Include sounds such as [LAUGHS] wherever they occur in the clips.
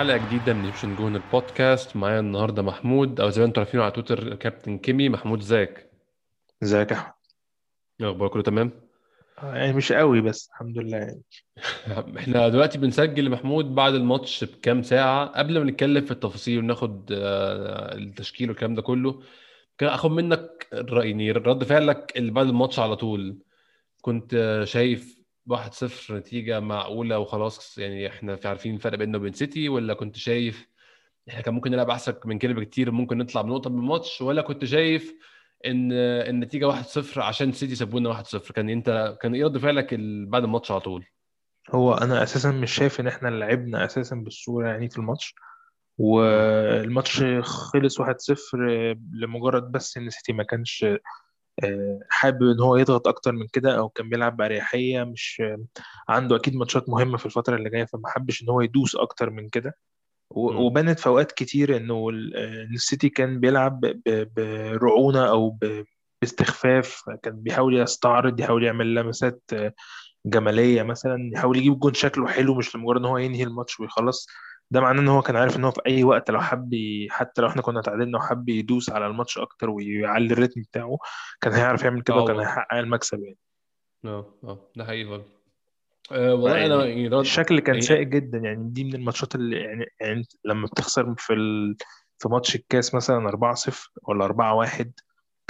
حلقة جديدة من Egyptian Gooner البودكاست معايا النهارده محمود أو زي ما أنتم عارفينه على تويتر كابتن كيمي. محمود ازيك؟ ازيك يا أحمد؟ إيه كله تمام؟ آه، يعني مش قوي بس الحمد لله يعني. [LAUGHS] إحنا دلوقتي بنسجل محمود بعد الماتش بكام ساعة؟ قبل ما نتكلم في التفاصيل وناخد آه، التشكيل والكلام ده كله كان أخد منك يعني رد فعلك اللي بعد الماتش على طول. كنت آه، شايف 1 0 نتيجة معقولة وخلاص يعني إحنا في عارفين الفرق بيننا وبين سيتي ولا كنت شايف إحنا كان ممكن نلعب أحسن من كده بكتير ممكن نطلع بنقطة من الماتش ولا كنت شايف إن النتيجة 1 0 عشان سيتي سابونا 1-0 كان أنت كان إيه رد فعلك بعد الماتش على طول؟ هو أنا أساسا مش شايف إن إحنا لعبنا أساسا بالصورة يعني في الماتش والماتش خلص 1-0 لمجرد بس إن سيتي ما كانش حابب إن هو يضغط أكتر من كده أو كان بيلعب بأريحية مش عنده أكيد ماتشات مهمة في الفترة اللي جاية فما حبش إن هو يدوس أكتر من كده. وبانت في أوقات كتير إنه ال- السيتي كان بيلعب برعونة أو باستخفاف كان بيحاول يستعرض يحاول يعمل لمسات جمالية مثلا يحاول يجيب جون شكله حلو مش لمجرد إن هو ينهي الماتش ويخلص ده معناه إن هو كان عارف إن هو في أي وقت لو حب ي- حتى لو إحنا كنا تعادلنا وحب يدوس على الماتش أكتر ويعلي الريتم بتاعه كان هيعرف يعمل كده وكان تعوض هيحقق المكسب يعني. آه آه. ده حقيقي برضه. أه والله أنا يعني يعني رد الشكل كان سيء جدا يعني دي من الماتشات اللي يعني, يعني لما بتخسر في ال... في ماتش الكاس مثلا 4-0 ولا 4-1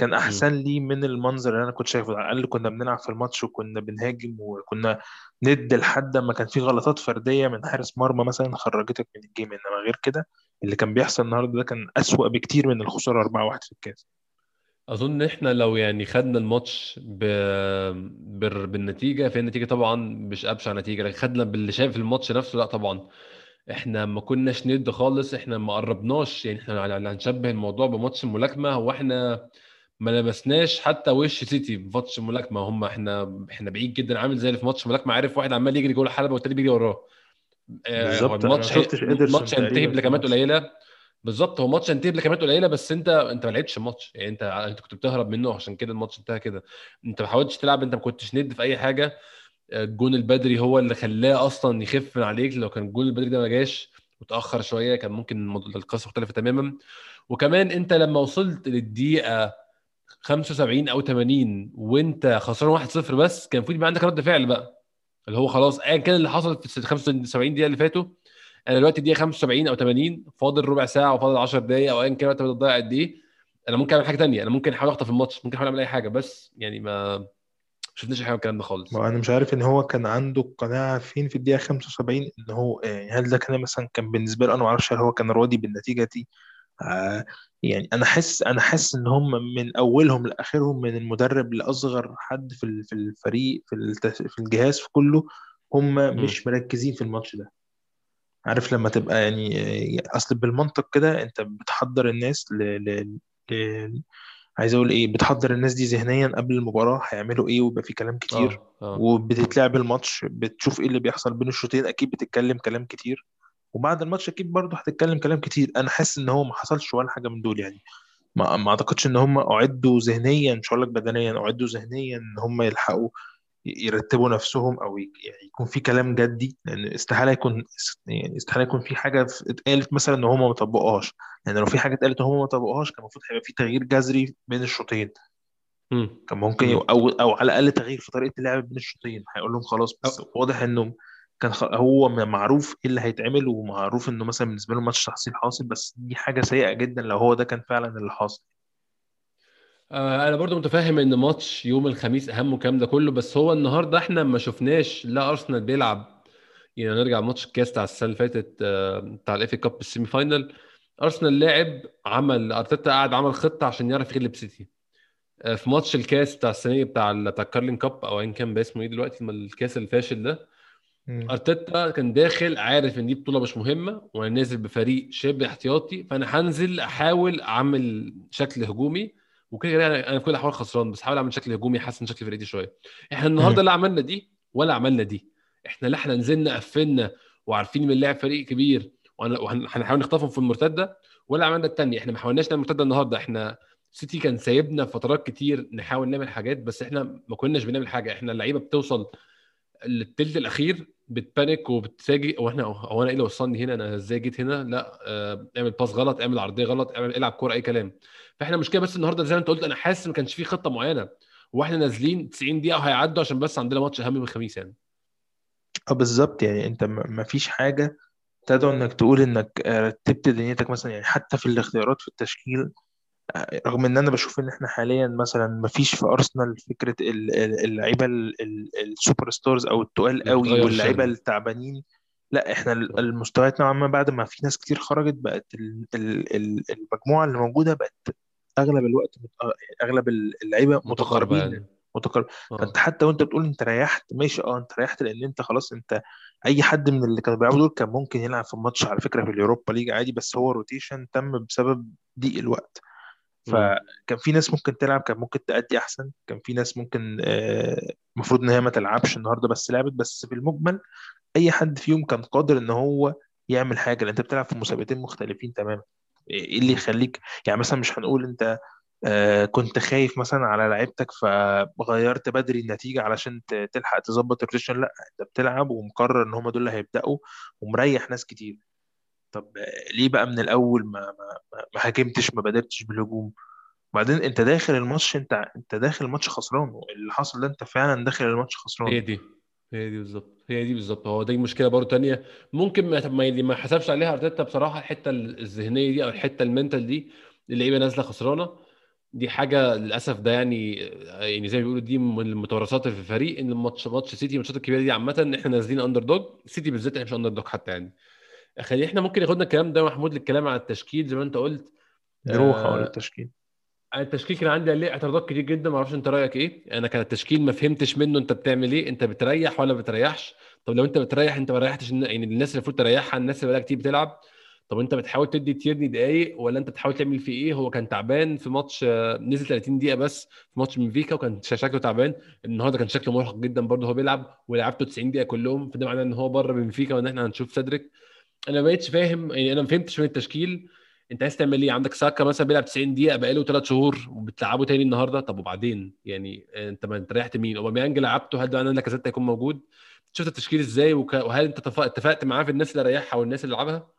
كان. أحسن لي من المنظر اللي أنا كنت شايفه. على الأقل كنا بنلعب في الماتش وكنا بنهاجم وكنا ند لحد ما كان في غلطات فردية من حارس مرمى مثلا خرجتك من الجيم. إنما غير كده اللي كان بيحصل النهارده ده كان أسوأ بكتير من الخسارة 4-1 في الكاس. أظن إحنا لو يعني خدنا الماتش ب... بال... بالنتيجة فهي النتيجة طبعا مش ابشع نتيجة لكن خدنا باللي شايف الماتش نفسه لا طبعا. إحنا ما كناش ند خالص إحنا ما قربناش. يعني إحنا هنشبه الموضوع بماتش الملاكمه هو إحنا ما لمسناش حتى وش سيتي في ماتش الملاكمه هم إحنا إحنا بعيد جدا عامل زي اللي في ماتش الملاكمه عارف واحد عمال يجري جوه الحلبه والتاني بيجري وراه. آه، هو بالظبط. الماتش الماتش هينتهي بلكمات قليلة. بالظبط. هو ماتش هينتهي بلكمات قليلة بس انت انت ما لعبتش الماتش. يعني انت انت كنت بتهرب منه عشان كده الماتش انتهى كده. انت ما حاولتش تلعب انت ما كنتش ند في أي حاجة. الجون البدري هو اللي خلاه أصلا يخف من عليك. لو كان الجون البدري ده ما جاش وتأخر شوية كان ممكن القصة مختلفة تماما. وكمان انت لما وصلت للدقيقة 75 أو 80 وانت خسران 1-0 بس كان المفروض يبقى عندك رد فعل بقى. اللي هو خلاص ايا كان اللي حصل في ال 75 دقيقة اللي فاتوا أنا دلوقتي الدقيقة 75 أو 80 فاضل ربع ساعة وفاضل 10 دقائق أو ايا كان الوقت بتضيع قد إيه أنا ممكن أعمل حاجة تانية أنا ممكن أحاول أخطف الماتش ممكن أحاول أعمل أي حاجة بس يعني ما شفناش حاجة الكلام ده خالص. ما أنا مش عارف إن هو كان عنده قناعة فين في الدقيقة 75 إن هو يعني هل ده كان مثلا كان بالنسبة له؟ أنا ما أعرفش هل هو كان راضي بالنتيجة دي. يعني أنا حاسس أنا حاسس إن هم من أولهم لآخرهم من المدرب لأصغر حد في في الفريق في في الجهاز في كله هم. مش مركزين في الماتش ده. عارف لما تبقى يعني آه، أصل بالمنطق كده أنت بتحضر الناس ل... ل... ل... عايز أقول إيه بتحضر الناس دي ذهنيا قبل المباراة هيعملوا إيه ويبقى في كلام كتير آه آه. وبتتلعب الماتش بتشوف إيه اللي بيحصل بين الشوطين أكيد بتتكلم كلام كتير. وبعد الماتش أكيد برضه هتتكلم كلام كتير. أنا حاسس إن هو ما حصلش ولا حاجة من دول يعني. ما, ما أعتقدش إن هم أعدوا ذهنيا مش هقول لك بدنيا أعدوا ذهنيا إن هم يلحقوا يرتبوا نفسهم أو يعني يكون في كلام جدي. لأن استحالة يكون يعني استحالة يكون في حاجة اتقالت مثلا إن هم ما طبقوهاش. يعني لو في حاجة اتقالت وهم ما طبقوهاش كان المفروض هيبقى في تغيير جذري بين الشوطين. كان ممكن أو أو على الأقل تغيير في طريقة اللعب بين الشوطين. هيقول لهم خلاص بس واضح انه كان هو معروف إيه اللي هيتعمل ومعروف إنه مثلا بالنسبة له ماتش تحصيل حاصل بس دي حاجة سيئة جدا لو هو ده كان فعلا اللي حاصل آه، أنا برضو متفاهم إن ماتش يوم الخميس أهم والكلام ده كله بس هو النهارده إحنا ما شفناش لا أرسنال بيلعب يعني نرجع ماتش الكاس بتاع السنة اللي فاتت آه، بتاع ال FA Cup ال semi-final أرسنال لاعب عمل أرتيتا قاعد عمل خطة عشان يعرف يغلب سيتي آه، في ماتش الكاس بتاع السنة بتاع بتاع ال Carling Cup أو ايا كان بقى اسمه إيه دلوقتي الكاس الفاشل ده. أرتيتا كان داخل عارف إن دي بطولة مش مهمة وأنا نازل بفريق شبه احتياطي فأنا هنزل أحاول أعمل شكل هجومي وكده كده أنا في كل الأحوال خسران بس حاول أعمل شكل هجومي يحسن شكل فرقتي شوية. إحنا النهارده. لا عملنا دي ولا عملنا دي. إحنا لا إحنا نزلنا قفلنا وعارفين من اللاعب فريق كبير وهن- وهنحاول نخطفهم في المرتدة ولا عملنا الثانية إحنا ما حاولناش نعمل مرتدة النهارده. إحنا سيتي كان سايبنا فترات كتير نحاول نعمل حاجات بس إحنا ما كناش بنعمل حاجة. إحنا اللعيبة بتوصل التلت الأخير بتبانيك وبتفاجئ وإحنا هو أنا إيه اللي وصلني هنا؟ أنا إزاي جيت هنا؟ لا آه، اعمل باس غلط اعمل عرضية غلط اعمل العب كورة أي كلام. فإحنا مشكله بس النهارده زي ما أنت قلت أنا حاسس ما كانش في خطة معينة. وإحنا نازلين 90 دقيقة وهيعدوا عشان بس عندنا ماتش أهم من الخميس يعني. آه بالظبط. يعني أنت م- مفيش حاجة تدعو إنك تقول إنك آه، رتبت دنيتك مثلا يعني حتى في الاختيارات في التشكيل رغم إن أنا بشوف إن إحنا حاليا مثلا مفيش في ارسنال فكرة ال- ال- اللعيبة ال- ال- ال superstars أو التقال قوي واللعيبة التعبانين. لا إحنا ال- آه. المستويات نوعا ما بعد ما في ناس كتير خرجت بقت ال- ال- ال- المجموعة اللي موجودة بقت أغلب الوقت آه، أغلب اللعيبة متقاربين. يعني. متقارب. آه. فأنت حتى وأنت بتقول أنت ريحت ماشي آه أنت ريحت لأن أنت خلاص أنت أي حد من اللي كانوا بيلعبوا دول كان ممكن يلعب في الماتش على فكرة في ال Europa League عادي بس هو rotation تم بسبب ضيق الوقت. فكان في ناس ممكن تلعب كان ممكن تأدي أحسن. كان في ناس ممكن آه، المفروض إن هي ما تلعبش النهارده بس لعبت. بس في المجمل أي حد فيهم كان قادر إن هو يعمل حاجة. لأن أنت بتلعب في مسابقتين مختلفين تماما. إيه اللي امم يخليك؟ يعني مثلا مش هنقول أنت آه، كنت خايف مثلا على لعيبتك فغيرت بدري النتيجة علشان تلحق تظبط ال rotation. لأ أنت بتلعب ومقرر إن هم دول اللي هيبدأوا ومريح ناس كتير. طب ليه بقى من الأول ما ما ما هاجمتش ما بادرتش بالهجوم؟ وبعدين أنت داخل الماتش أنت أنت داخل الماتش خسران اللي حصل ده أنت فعلا داخل الماتش خسران. هي دي هي دي بالظبط هي دي بالظبط هو دي مشكلة برضه تانية. ممكن ما ما ما حسبش عليها أرتيتا بصراحة الحتة الذهنية دي أو الحتة ال mental دي اللعيبة نازلة خسرانة. دي حاجة للأسف ده يعني يعني زي ما بيقولوا دي من المتوارثات في الفريق إن الماتش ماتش سيتي الماتشات الكبيرة دي عامة إحنا نازلين underdog سيتي بالذات إحنا مش underdog حتى يعني. خلينا إحنا ممكن ياخدنا الكلام ده محمود للكلام على التشكيل زي ما أنت قلت. نروح على آه، التشكيل التشكيل كان عندي عليه اعتراضات كتير جدا ما أعرفش أنت رأيك إيه. أنا كان التشكيل ما فهمتش منه أنت بتعمل إيه أنت بتريح ولا بتريحش. طب لو أنت بتريح أنت ما ريحتش يعني الناس اللي المفروض تريحها الناس اللي بقالها كتير بتلعب. طب أنت بتحاول تدي تيرني دقايق ولا أنت بتحاول تعمل فيه إيه؟ هو كان تعبان في ماتش آه، نزل 30 دقيقة بس في ماتش بنفيكا وكان شكله تعبان. النهارده كان شكله مرهق جدا برضه هو بيلعب ولعبته 90 دقيقة كلهم. فده معناه إن هو بره بنفيكا وإن إحنا هنشوف سيدريك. أنا ما بقتش فاهم يعني أنا ما فهمتش من التشكيل. أنت عايز تعمل إيه؟ عندك ساكا مثلا بيلعب 90 دقيقة بقاله ثلاث شهور وبتلعبه تاني النهارده؟ طب وبعدين؟ يعني أنت ما أنت ريحت مين؟ أوباميانج لعبته هل ده معناه إن لاكازيت هيكون موجود؟ شفت التشكيل إزاي؟ وك... وهل أنت اتفق- اتفقت معاه في الناس اللي ريحها والناس اللي لعبها؟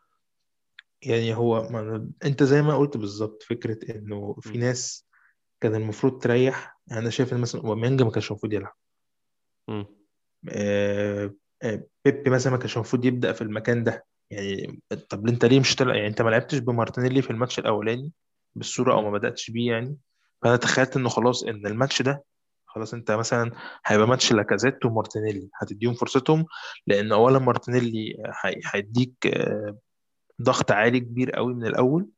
يعني هو ما أنت زي ما قلت بالظبط فكرة إنه في. ناس كان المفروض تريح. أنا شايف إن مثلا أوباميانج ما كانش المفروض يلعب. آه، آه، بيبي مثلا ما كانش المفروض يبدأ في المكان ده. يعني طب انت ليه مش تلعب يعني انت ما لعبتش بمارتينيلي في الماتش الأولاني بالصورة أو. ما بدأتش بيه يعني فأنا تخيلت إنه خلاص إن الماتش ده خلاص أنت مثلا هيبقى ماتش لاكازيت ومارتينيلي هتديهم فرصتهم لأن أولا مارتينيلي هي- هيديك آه، ضغط عالي كبير قوي من الأول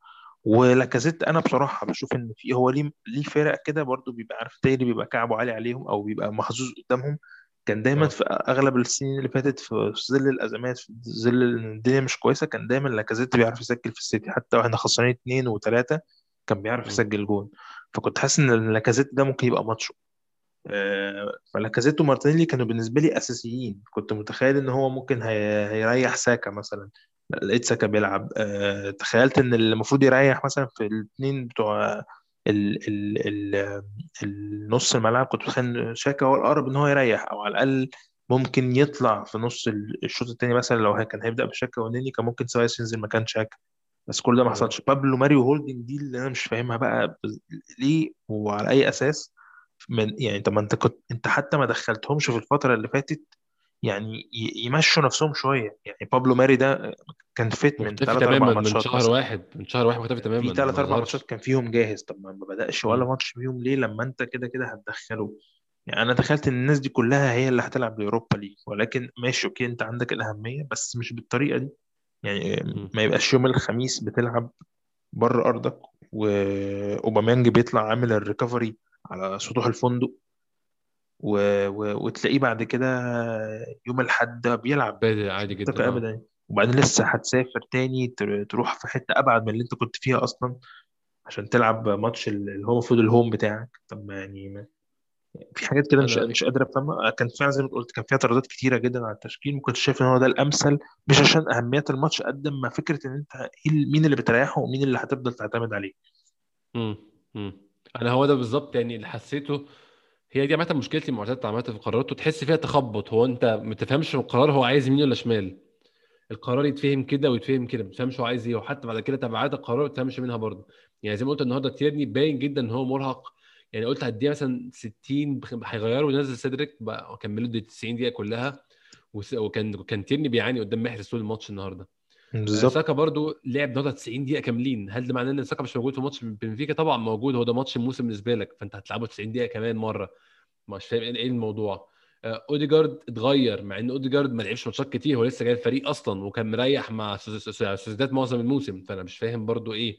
ولاكازيت أنا بصراحة بشوف إن في هو ليه ليه فرق كده برضو بيبقى عارف تاني بيبقى كعبه عالي عليهم أو بيبقى محظوظ قدامهم كان دايما آه. في أغلب السنين اللي فاتت في ظل الأزمات في ظل إن الدنيا مش كويسة كان دايما لاكازيت بيعرف يسجل في السيتي. حتى وإحنا خسرانين اتنين وتلاتة كان بيعرف. يسجل جون. فكنت حاسس إن لاكازيت ده ممكن يبقى ماتشه. آه، فلاكازيت ومارتينيلي كانوا بالنسبة لي أساسيين. كنت متخيل إن هو ممكن هي... هيريح ساكا مثلا. لا، لقيت ساكا بيلعب. أه... تخيلت إن اللي المفروض يريح مثلا في الاثنين بتوع ال... ال... ال... النص الملعب كنت متخيل تشاكا هو الأقرب إن هو يريح أو على الأقل ممكن يطلع في نص ال- الشوط الثاني مثلا لو كان هيبدأ بشاكا ونيني كان ممكن سيبايوس ينزل مكان شاكا. بس كل ده ما آه حصلش. بابلو ماري وهولدنج دي اللي أنا مش فاهمها بقى ليه وعلى أي أساس؟ من يعني طب ما أنت كنت أنت حتى ما دخلتهمش في الفترة اللي فاتت يعني يمشوا نفسهم شوية. يعني بابلو ماري ده كان fit من 3 4 تماما من ماتشات شهر مثلا. واحد من شهر واحد مختفي في تماما 3 ما 4 ماتشات كان فيهم جاهز. طب ما بدأش ولا. ماتش فيهم ليه لما انت كده كده هتدخله؟ يعني أنا دخلت إن الناس دي كلها هي اللي هتلعب ال Europa League ولكن ماشي okay أنت عندك الأهمية بس مش بالطريقة دي. يعني. ما يبقاش يوم الخميس بتلعب بره أرضك وأوباميانج بيطلع عامل الريكفري على سطوح الفندق. و... و... وتلاقيه بعد كده يوم الأحد بيلعب. بادئ عادي جدا آه. أبدا. وبعدين لسه هتسافر تاني تر- تروح في حتة أبعد من اللي أنت كنت فيها أصلا عشان تلعب ماتش ال- اللي هو المفروض الهوم بتاعك. طب ما يعني ما... في حاجات كده مش مش قادر أفهمها. كان فعلا زي ما قلت كان فيها اعتراضات كتيرة جدا على التشكيل ما كنتش شايف إن هو ده الأمثل مش عشان أهمية الماتش قد ما فكرة إن أنت إيه مين اللي بتريحه ومين اللي هتفضل تعتمد عليه. مم. مم. أنا هو ده بالظبط يعني اللي حسيته هي دي عامة مشكلتي مع ارتيتا عامه في قراراته تحس فيها تخبط. هو أنت ما تفهمش القرار هو عايز يمين ولا شمال. القرار يتفهم كده ويتفهم كده ما تفهمش هو عايز إيه. وحتى بعد كده تبعات القرار ما تفهمش منها برضه. يعني زي ما قلت النهارده تيرني باين جدا إن هو مرهق. يعني قلت هديها مثلا 60 بخ- هيغيروا وينزل سيدريك بقى كملوا دي 90 دقيقة كلها. وكان كان تيرني بيعاني قدام محرز طول الماتش النهارده. بالظبط. ساكا برضو لعب النهارده 90 دقيقة كاملين. هل ده معناه إن ساكا مش موجود في ماتش بنفيكا؟ طبعا موجود. هو ده ماتش الموسم بالنسبة لك فأنت هتلعبه 90 دقيقة كمان مرة. مش فاهم إيه الموضوع. آه، أوديجارد اتغير مع إن أوديجارد ما لعبش ماتشات كتير. هو لسه جاي الفريق أصلا وكان مريح مع سوس- سوس- سوسيداد معظم الموسم. فأنا مش فاهم برضو إيه.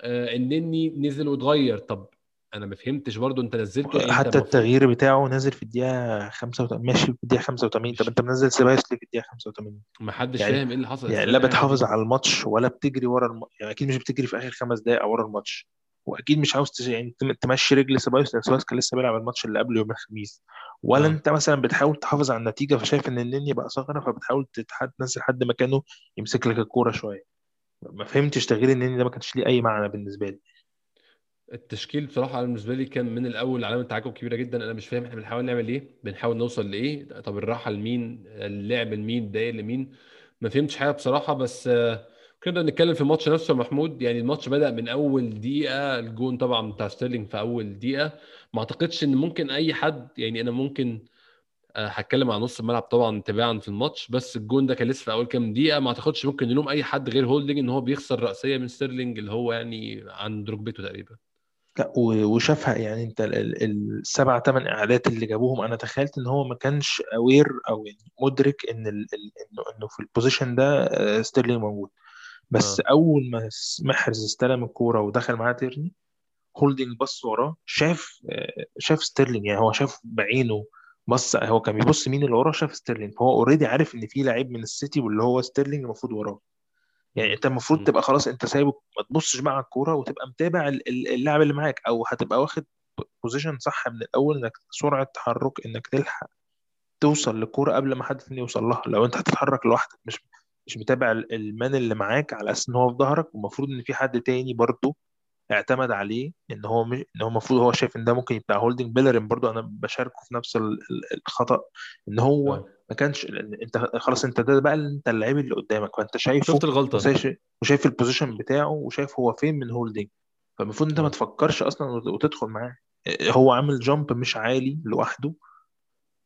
آه، النني نزل واتغير. طب أنا ما فهمتش برضو أنت نزلته أنت حتى التغيير بتاعه نازل في الدقيقة 85 ماشي في الدقيقة 85 طب أنت منزل سيبايوس ليه في الدقيقة 85 ما حدش يعني فاهم إيه اللي حصل يعني لا حاجة بتحافظ على الماتش ولا بتجري ورا الم... يعني أكيد مش بتجري في آخر خمس دقائق ورا الماتش. وأكيد مش عاوز تش... يعني تم- تمشي رجل سيبايوس لأن سيبايوس كان لسه بيلعب الماتش اللي قبله يوم الخميس. ولا آه. أنت مثلا بتحاول تحافظ على النتيجة فشايف إن النني بقى ثغرة فبتحاول تتحد تنزل حد مكانه يمسك لك الكورة شوية. ما فهمتش تغيير النني ده ما كانش ليه أي معنى بالنسبة لي. التشكيل بصراحة أنا بالنسبة لي كان من الأول علامة تعجب كبيرة جدا. أنا مش فاهم إحنا بنحاول نعمل إيه بنحاول نوصل لإيه طب الراحة لمين اللعب لمين الدقايق لمين؟ ما فهمتش حاجة بصراحة بس كنا نتكلم في الماتش نفسه يا محمود. يعني الماتش بدأ من أول دقيقة الجون طبعا بتاع ستيرلينج في أول دقيقة. ما أعتقدش إن ممكن أي حد يعني أنا ممكن آه، هتكلم عن نص الملعب طبعا تباعا في الماتش بس الجون ده كان لسه في أول كام دقيقة. ما أعتقدش ممكن نلوم أي حد غير هولدنج إن هو بيخسر رأسية من ستيرلينج اللي هو يعني عند ركبته تقريبا. لا وشافها يعني انت ال- ال- السبع ثمان اعادات اللي جابوهم أنا تخيلت ان هو ما كانش aware أو يعني مدرك ان ال... ال... انه إنه في ال position ده آه، ستيرلينج موجود. بس آه. اول ما محرز استلم الكورة ودخل معاه تيرني هولدنج بص وراه شاف آه، شاف ستيرلينج. يعني هو شاف بعينه بص هو كان بيبص مين اللي وراه شاف ستيرلينج. فهو already عارف إن في لعيب من السيتي واللي هو ستيرلينج المفروض وراه. يعني. أنت المفروض. تبقى خلاص أنت سايبه ما تبصش بقى على الكورة وتبقى متابع ال- ال- اللاعب اللي معاك أو هتبقى واخد position صح من الأول إنك سرعة تحرك إنك تلحق توصل للكوره قبل ما حد تاني يوصل لها لو أنت هتتحرك لوحدك مش مش متابع ال- ال man اللي معاك على أساس إن هو في ظهرك والمفروض إن في حد تاني برضه اعتمد عليه إن هو مش إن هو المفروض هو شايف إن ده ممكن يبقى هولدنج بيلرين برضو أنا بشاركه في نفس ال- ال- الخطأ إن هو آه ما كانش انت خلاص انت ده بقى انت اللعيب اللي قدامك فانت شايفه شفت الغلطة. وشايف وشايف ال position بتاعه وشايف هو فين من هولدنج فالمفروض انت ما آه. تفكرش أصلا وت- وتدخل معاه. هو عامل jump مش عالي لوحده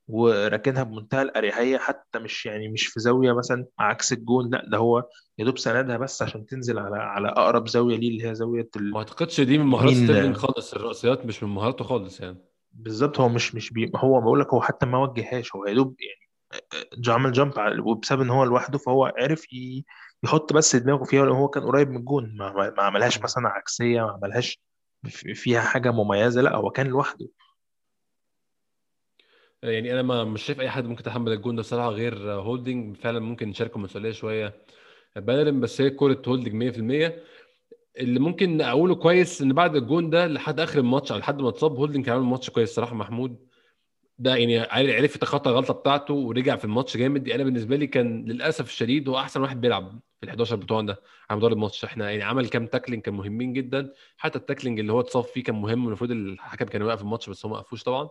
وراكنها بمنتهى الأريحية حتى مش يعني مش في زاوية مثلا عكس الجون لا ده هو يا دوب سندها بس عشان تنزل على على أقرب زاوية ليه اللي هي زاوية ما أعتقدش دي من مهارات ستيرلينج خالص الرأسيات مش من مهاراته خالص يعني. بالظبط هو مش مش بي هو بقول لك هو حتى ما وجههاش هو يا دوب يعني عمل jump وبسبب إن هو لوحده فهو عرف يحط بس دماغه فيها لأن هو كان قريب من الجون. ما, عملهاش. مثلا عكسية ما عملهاش في- فيها حاجة مميزة لا هو كان لوحده. يعني أنا ما مش شايف أي حد ممكن يتحمل الجون ده بصراحة غير هولدنج فعلا ممكن نشاركه مسؤولية شوية بلرين بس هي كورة هولدنج 100% اللي ممكن أقوله كويس إن بعد الجون ده لحد آخر الماتش أو لحد ما اتصاب هولدنج كان عامل ماتش كويس صراحة محمود. ده يعني عرف يتخطى الغلطة بتاعته ورجع في الماتش جامد. أنا بالنسبة لي كان للأسف الشديد هو أحسن واحد بيلعب في ال 11 بتوعنا على مدار الماتش. إحنا يعني عمل كام tackling كان مهمين جدا. حتى ال tackling اللي هو اتصاب فيه كان مهم المفروض الحكم كان يوقف الماتش بس هو ما وقفوش طبعا.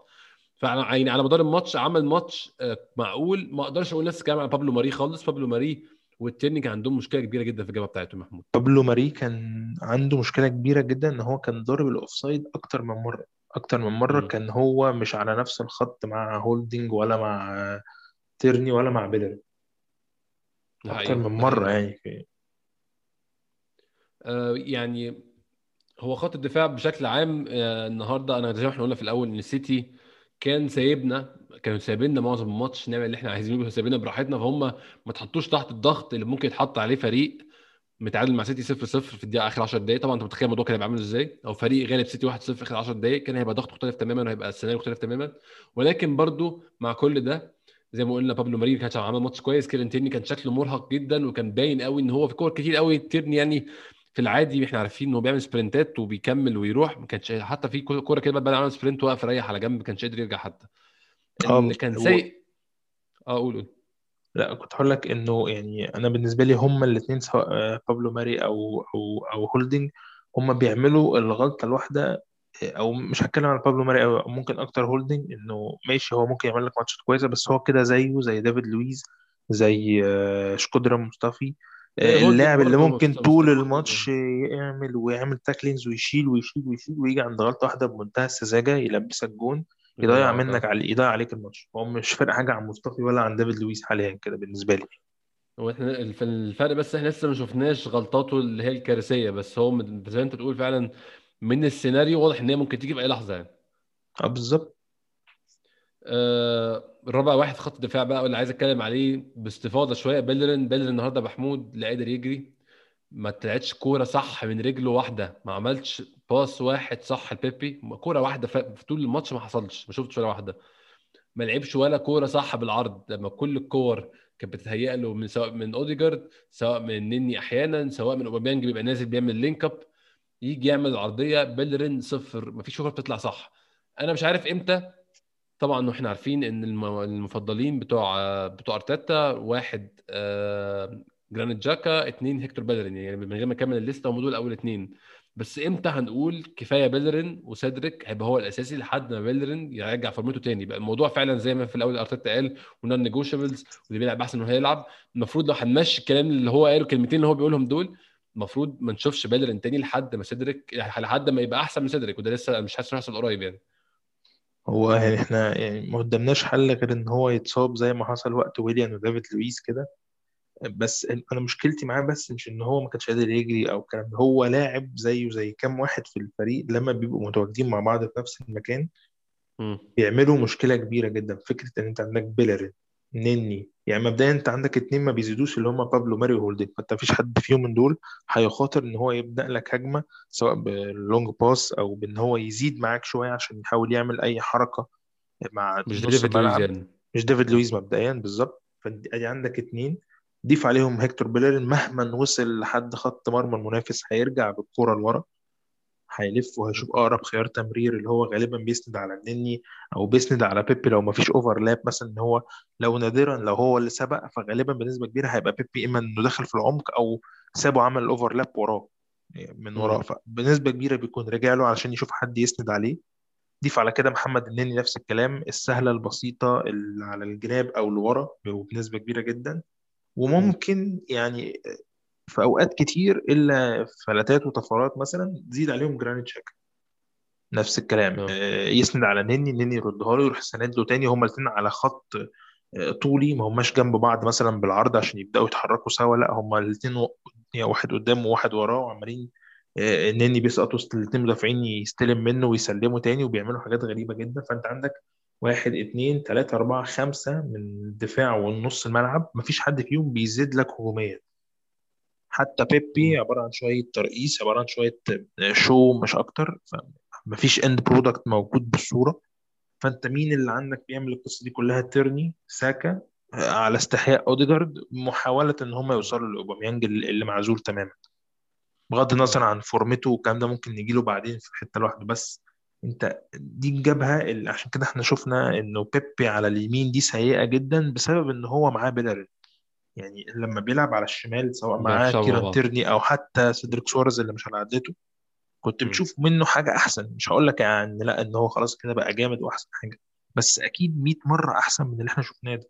فعلى يعني على مدار الماتش عمل ماتش آه، معقول. ما أقدرش أقول نفس الكلام على بابلو ماري خالص. بابلو ماري والتاني كان عندهم مشكلة كبيرة جدا في الجبهة بتاعتهم يا محمود. بابلو ماري كان عنده مشكلة كبيرة جدا إن هو كان ضارب ال offside أكتر من مرة. أكتر من مرة كان هو مش على نفس الخط مع هولدنج ولا مع تيرني ولا مع بيلر. أكتر من مرة يعني آه يعني هو خط الدفاع بشكل عام آه، النهارده أنا زي ما إحنا قلنا في الأول إن السيتي كان سايبنا كانوا سايبيننا معظم الماتش نعمل اللي إحنا عايزينه سايبيننا براحتنا فهم ما تحطوش تحت الضغط اللي ممكن يتحط عليه فريق. متعادل مع سيتي 0 0 في الدقيقة آخر 10 دقائق طبعا أنت متخيل الموضوع كان هيبقى عامل إزاي؟ أو فريق غالب سيتي 1 0 آخر 10 دقائق كان هيبقى ضغط مختلف تماما وهيبقى السيناريو مختلف تماما. ولكن برضو مع كل ده زي ما قلنا بابلو ماري كان عامل ماتش كويس. كيرن تيرني كان شكله مرهق جدا وكان باين قوي إن هو في كور كتير قوي. تيرني يعني في العادي إحنا عارفين إن هو بيعمل سبرنتات وبيكمل ويروح. ما كانش حتى في كورة كده بعد عمل sprint واقف ريح على جنب ما كانش قادر يرجع حتى. اللي كان. سيء آه قول قول. لا كنت هقول لك إنه يعني أنا بالنسبة لي هما الاثنين سواء آه، بابلو ماري أو أو أو هولدنج هما بيعملوا الغلطة الواحدة أو مش هتكلم عن بابلو ماري أو ممكن أكتر هولدنج إنه ماشي هو ممكن يعمل لك ماتشات كويسة بس هو كده زيه زي ديفيد لويز زي آه، شكودرا مصطفي آه، اللاعب اللي برضه ممكن مست- طول الماتش يعمل ويعمل tacklings ويشيل ويشيل ويشيل ويجي عند غلطة واحدة بمنتهى السذاجة يلبسك جون. يضيع منك آه. على يضيع عليك الماتش. هو مش فارق حاجة عن مصطفي ولا عن ديفيد لويس حاليا كده بالنسبة لي. وإحنا الف- الفرق بس إحنا لسه ما شفناش غلطاته اللي هي الكارثية بس هو زي ما انت بتقول فعلا من السيناريو واضح إن هي ممكن تيجي في أي لحظة يعني. آه بالظبط. آه الرابع واحد خط الدفاع بقى اللي عايز أتكلم عليه باستفاضة شوية بيلرين بيلرين النهارده محمود لا قادر يجري. ما طلعتش كورة صح من رجله واحدة. ما عملش pass واحد صح لبيبي. كورة واحدة في طول الماتش ما حصلش. ما شفتش ولا واحدة. ما لعبش ولا كورة صح بالعرض. لما كل الكور كانت بتتهيأ له من سواء من أوديجارد سواء من نني أحيانا سواء من أوباميانج بيبقى نازل بيعمل link up يجي يعمل العرضيه بيلرين صفر. ما فيش كورة بتطلع صح. أنا مش عارف إمتى. طبعا إحنا عارفين إن الم- المفضلين بتوع بتوع أرتيتا واحد آه، جرانيت جاكا اتنين هيكتور بيلرين يعني من غير ما اكمل الليستة هم دول أول اتنين. بس إمتى هنقول كفاية بيلرين وسيدريك هيبقى هو الأساسي لحد ما بيلرين يرجع فورمته تاني؟ بقى الموضوع فعلا زي ما في الأول أرتيتا قال و non-negotiables واللي بيلعب أحسن انه هيلعب. المفروض لو هنمشي الكلام اللي هو قاله الكلمتين اللي هو بيقولهم دول المفروض ما نشوفش بيلرين تاني لحد ما سيدريك لحد ما يبقى أحسن من سيدريك وده لسه مش حاسس هيحصل قريب يعني. هو يعني إحنا يعني ما قدامناش حل غير إن هو يتصاب زي ما حصل وقت ويليان ودافيد لويس كده. بس أنا مشكلتي معاه بس مش إن هو ما كانش قادر يجري أو الكلام ده. هو لاعب زيه زي كام واحد في الفريق لما بيبقوا متواجدين مع بعض في نفس المكان. بيعملوا مشكلة كبيرة جدا. فكرة إن أنت عندك بيلرين نني يعني مبدئيا أنت عندك اتنين ما بيزيدوش اللي هم بابلو ماري وهولدنج فأنت مفيش حد فيهم من دول هيخاطر إن هو يبدأ لك هجمة سواء بال long pass أو بإن هو يزيد معاك شوية عشان يحاول يعمل أي حركة مع مش ديفيد لويز يعني. مش ديفيد لويز مبدئيا بالظبط. فآدي عندك اتنين ضيف عليهم هيكتور بيلرين مهما وصل لحد خط مرمى المنافس هيرجع بالكرة لورا هيلف وهيشوف أقرب خيار تمرير اللي هو غالبا بيسند على النني أو بيسند على بيبي لو ما فيش overlap مثلا إن هو لو نادرا لو هو اللي سبق فغالبا بنسبة كبيرة هيبقى بيبي إما إنه دخل في العمق أو سابه عمل ال overlap وراه يعني من وراه. فبنسبة كبيرة بيكون رجع له علشان يشوف حد يسند عليه ضيف على كده محمد النني نفس الكلام السهلة البسيطة اللي على الجناب أو لورا وبنسبة كبيرة جدا. وممكن يعني في أوقات كتير إلا فلتات وطفرات مثلا تزيد عليهم جرانيت شاكا نفس الكلام. آه. آه، يسند على نني نني يردها له يروح ساند له تاني. هما الاثنين على خط آه، طولي. ما هماش جنب بعض مثلا بالعرض عشان يبدأوا يتحركوا سوا. لا هما الاثنين يعني واحد قدام وواحد وراه وعمالين آه، النني بيسقط وسط الاثنين مدافعين يستلم منه ويسلمه تاني وبيعملوا حاجات غريبة جدا. فأنت عندك واحد اتنين تلاتة أربعة خمسة من الدفاع والنص الملعب. مفيش حد فيهم بيزيد لك هجوميا. حتى بيبي. عبارة عن شوية ترقيص عبارة عن شوية شو مش أكتر. فمفيش end product موجود بالصورة. فأنت مين اللي عندك بيعمل القصة دي كلها؟ تيرني ساكا آه، على استحياء أوديجارد محاولة إن هم يوصلوا لأوباميانج اللي معزول تماما. بغض النظر عن فورمته والكلام ده ممكن نجيله بعدين في حتة لوحده. بس انت دي الجبهة اللي عشان كده إحنا شفنا انه بيبي على اليمين دي سيئة جدا بسبب ان هو معاه بيلارين يعني لما بيلعب على الشمال سواء معاه كيران تيرني أو حتى سيدريك سواريس اللي مش على رجله كنت. بتشوف منه حاجة أحسن. مش هقول لك يعني لا إن هو خلاص كده بقى جامد وأحسن حاجة بس أكيد 100 مرة أحسن من اللي إحنا شفناه ده.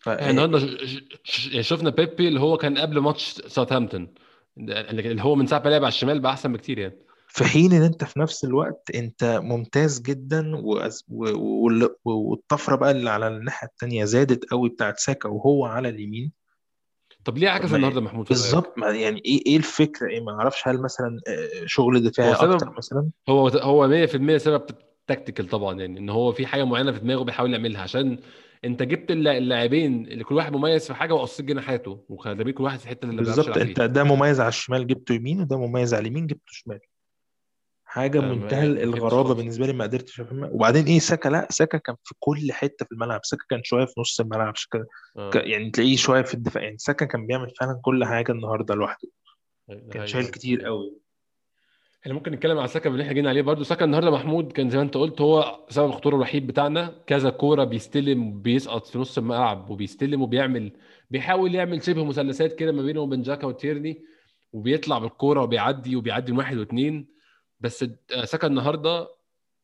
ف النهارده ش- ش- ش- يعني شفنا بيبي اللي هو كان قبل ماتش ساوثهامبتون اللي هو من ساعة ما لعب على الشمال بقى أحسن بكتير يعني. في حين إن أنت في نفس الوقت أنت ممتاز جدا وأز- و- و- و- والطفرة بقى اللي على الناحية التانية زادت قوي بتاعت ساكا وهو على اليمين. طب ليه عكس النهارده محمود؟ بالظبط يعني إيه إيه الفكرة؟ إيه ما أعرفش هل مثلا آه، شغل دفاعي أكتر مثلا؟ هو هو 100% سبب تكتيكال طبعا يعني إن هو في حاجة معينة في دماغه بيحاول يعملها عشان أنت جبت الل- اللاعبين اللي كل واحد مميز في حاجة وقصيت جناحاته وخلي كل واحد في الحتة اللي بالظبط أنت ده مميز على الشمال جبته يمين وده مميز على اليمين جبته شمال. حاجة آه، منتهى فهمتش الغرابة بالنسبة لي ما قدرتش أفهمها. وبعدين إيه ساكا لأ ساكا كان في كل حتة في الملعب. ساكا كان شوية في نص الملعب ك- آه. يعني تلاقيه شوية في الدفاع. يعني ساكا كان بيعمل فعلا كل حاجة النهارده لوحده. ده كان شايل كتير قوي. إحنا ممكن نتكلم على ساكا اللي إحنا جينا عليه برضو ساكا النهارده محمود كان زي ما أنت قلت هو سبب الخطورة الوحيد بتاعنا. كذا كورة بيستلم وبيسقط في نص الملعب وبيستلم وبيعمل بيحاول يعمل شبه مثلثات كده ما بينه وبين جاكا وتيرني وبيطلع بالكورة وبيعدي وبيعدي من واحد واثنين بس آه، ساكا النهارده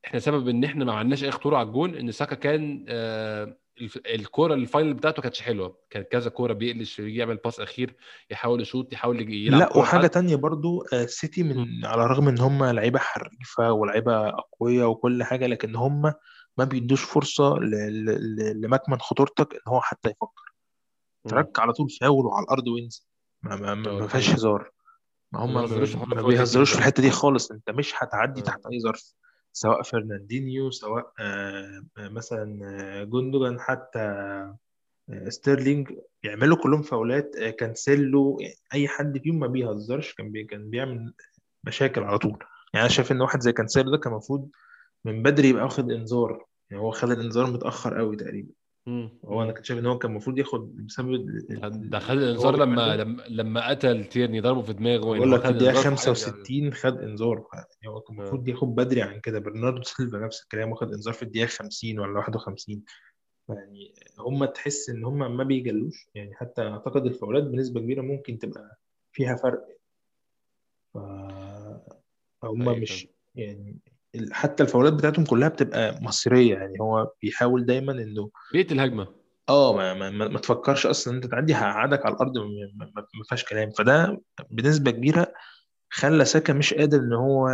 إحنا سبب إن إحنا ما عملناش أي خطورة على الجون إن ساكا كان آه، الكورة ال final بتاعته كانتش حلوة. كان كذا كورة بيقلش يعمل pass أخير يحاول يشوط يحاول يلعب لا لحد تانية برضو آه، السيتي مم. من على الرغم إن هم لعيبة حريفة ولعيبة أقوياء وكل حاجة لكن هم ما بيدوش ل- لمكمن خطورتك إن هو حتى يفكر. تك على طول فاول وعلى الأرض وينزل. ما, ما, ما فيهاش هزار. ما هم ما بيهزروش ما بيهزروش في جدا الحتة دي خالص. انت مش هتعدي آه. تحت أي ظرف سواء فرناندينيو سواء آه، آه، مثلا آه، جوندوجان حتى آه، ستيرلينج. بيعملوا كلهم فاولات آه، كانسيلو يعني أي حد فيهم ما بيهزرش كان بي كان بيعمل مشاكل على طول. يعني أنا شايف إن واحد زي كانسيلو ده كان المفروض من بدري يبقى واخد إنذار. يعني هو خد الإنذار متأخر قوي تقريبا. مم. هو أنا. كنت شايف إن هو كان المفروض ياخد بسبب ده خد الانذار لما لما لما قتل تيرني ضربه في دماغه يعني بقول لك خد في الدقيقه الانذار في حاجة. 65 خد إنذار. يعني هو كان آه. المفروض ياخد بدري عن كده. برناردو سيلفا نفس الكلام واخد إنذار في الدقيقة 50 ولا 51 يعني هم تحس إن هم ما بيجلوش. يعني حتى أعتقد الفاولات بنسبة كبيرة ممكن تبقى فيها فرق. ف- حقيقي فعلا مش يعني حتى الفاولات بتاعتهم كلها بتبقى مصيرية يعني هو بيحاول دايما إنه بيقتل هجمه آه ما, ما, ما ما تفكرش أصلا إن أنت تعدي هقعدك على الأرض ما فيهاش كلام. فده بنسبة كبيرة خلى ساكا مش قادر إن هو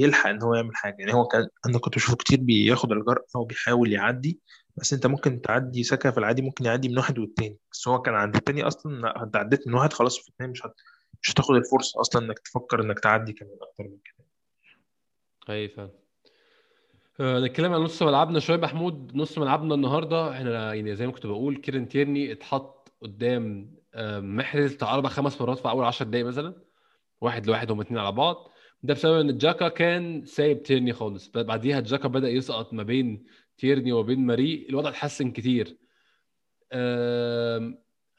يلحق إن هو يعمل حاجة. يعني هو كان أنا كنت بشوفه كتير بياخد الجرأة هو بيحاول يعدي بس أنت ممكن تعدي ساكا في العادي ممكن يعدي من واحد والتاني. بس هو كان عند التاني أصلا لا، أنت عديت من واحد خلاص في التاني مش هت... مش هتاخد الفرصة أصلا إنك تفكر إنك تعدي كمان أكتر من كده. حقيقي فعلا. آه، نتكلم عن نص ملعبنا. شوية محمود نص ملعبنا النهارده إحنا يعني زي ما كنت بقول كيران تيرني اتحط قدام آه، محرز بتاع أربع خمس مرات في أول 10 دقايق مثلا. واحد لواحد هما اتنين على بعض. ده بسبب إن جاكا كان سايب تيرني خالص. بعديها جاكا بدأ يسقط ما بين تيرني وبين ماري. الوضع اتحسن كتير.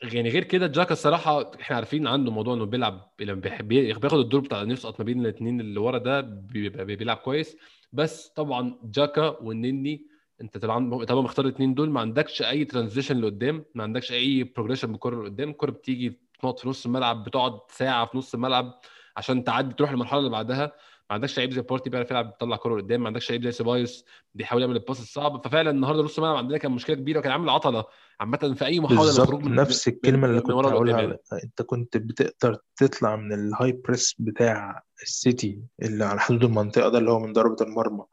يعني غير كده جاكا الصراحة إحنا عارفين عنده موضوع إنه بيلعب لما بياخد الدور بتاع يسقط ما بين الاثنين اللي ورا ده بيلعب كويس. بس طبعا جاكا والنني أنت طبعا طبعا مختار الاثنين دول. ما عندكش أي transition لقدام ما عندكش أي progression بالكره لقدام. الكره بتيجي تنط في نص الملعب بتقعد ساعة في نص الملعب عشان تعدي تروح للمرحلة اللي بعدها. ما عندكش لعيب زي بارتي بيعرف يلعب بيطلع كره لقدام. ما عندكش لعيب زي سيبايوس بيحاول يعمل ال pass الصعب. ففعلا النهارده نص الملعب عندنا كان مشكلة كبيرة وكان عامل عطلة عامة في أي محاولة للخروج بالظبط من نفس الكلمة اللي كنت هقولها. أنت كنت بتقدر تطلع من ال high press بتاع السيتي اللي على حدود المنطقة ده اللي هو من ضربة المرمى.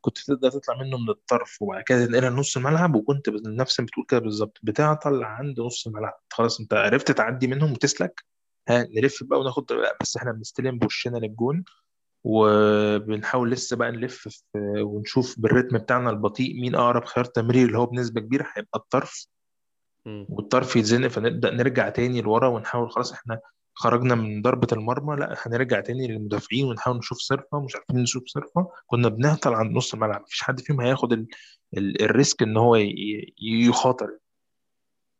كنت تقدر تطلع منه من الطرف وبعد كده تنقلها لنص الملعب وكنت نفس ما بتقول كده بالظبط. بتعطل عند نص الملعب. خلاص أنت عرفت تعدي منهم وتسلك. ها نلف بقى وناخد لا بس إحنا بنستلم بوشنا للجون. وبنحاول لسه بقى نلف في ونشوف بالريتم بتاعنا البطيء مين أقرب خيار تمرير اللي هو بنسبة كبيرة هيبقى الطرف. والطرف يتزنق فنبدأ نرجع تاني لورا ونحاول خلاص إحنا خرجنا من ضربة المرمى لا هنرجع تاني للمدافعين ونحاول نشوف صرفة مش عارفين نشوف صرفة كنا بنهطل عند نص الملعب مفيش حد فيهم هياخد ال... ال... الريسك إن هو ي... يخاطر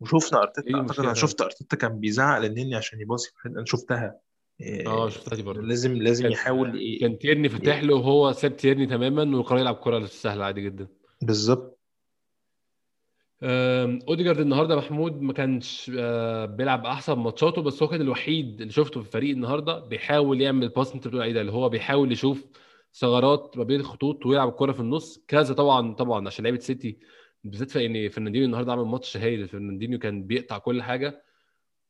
وشفنا أرتيتا إيه أعتقد أنا شفت أرتيتا كان بيزعق للنني عشان يباصي. أنا شفتها آه إيه... شفتها دي برضو لازم لازم يحاول. كان تيرني فتح ي... له وهو ساب تيرني تماما وقرر يلعب كره سهلة عادي جدا. بالظبط. أوديجارد النهارده محمود ما كانش آه، بيلعب أحسن ماتشاته بس هو كان الوحيد اللي شفته في الفريق النهارده بيحاول يعمل اللي انت بتقول عليه ده؟ اللي هو بيحاول يشوف ثغرات ما بين الخطوط ويلعب الكره في النص. كذا طبعا طبعا عشان لعيبة سيتي بالذات في إن فرناندينيو النهارده عمل ماتش هايل فرناندينيو كان بيقطع كل حاجة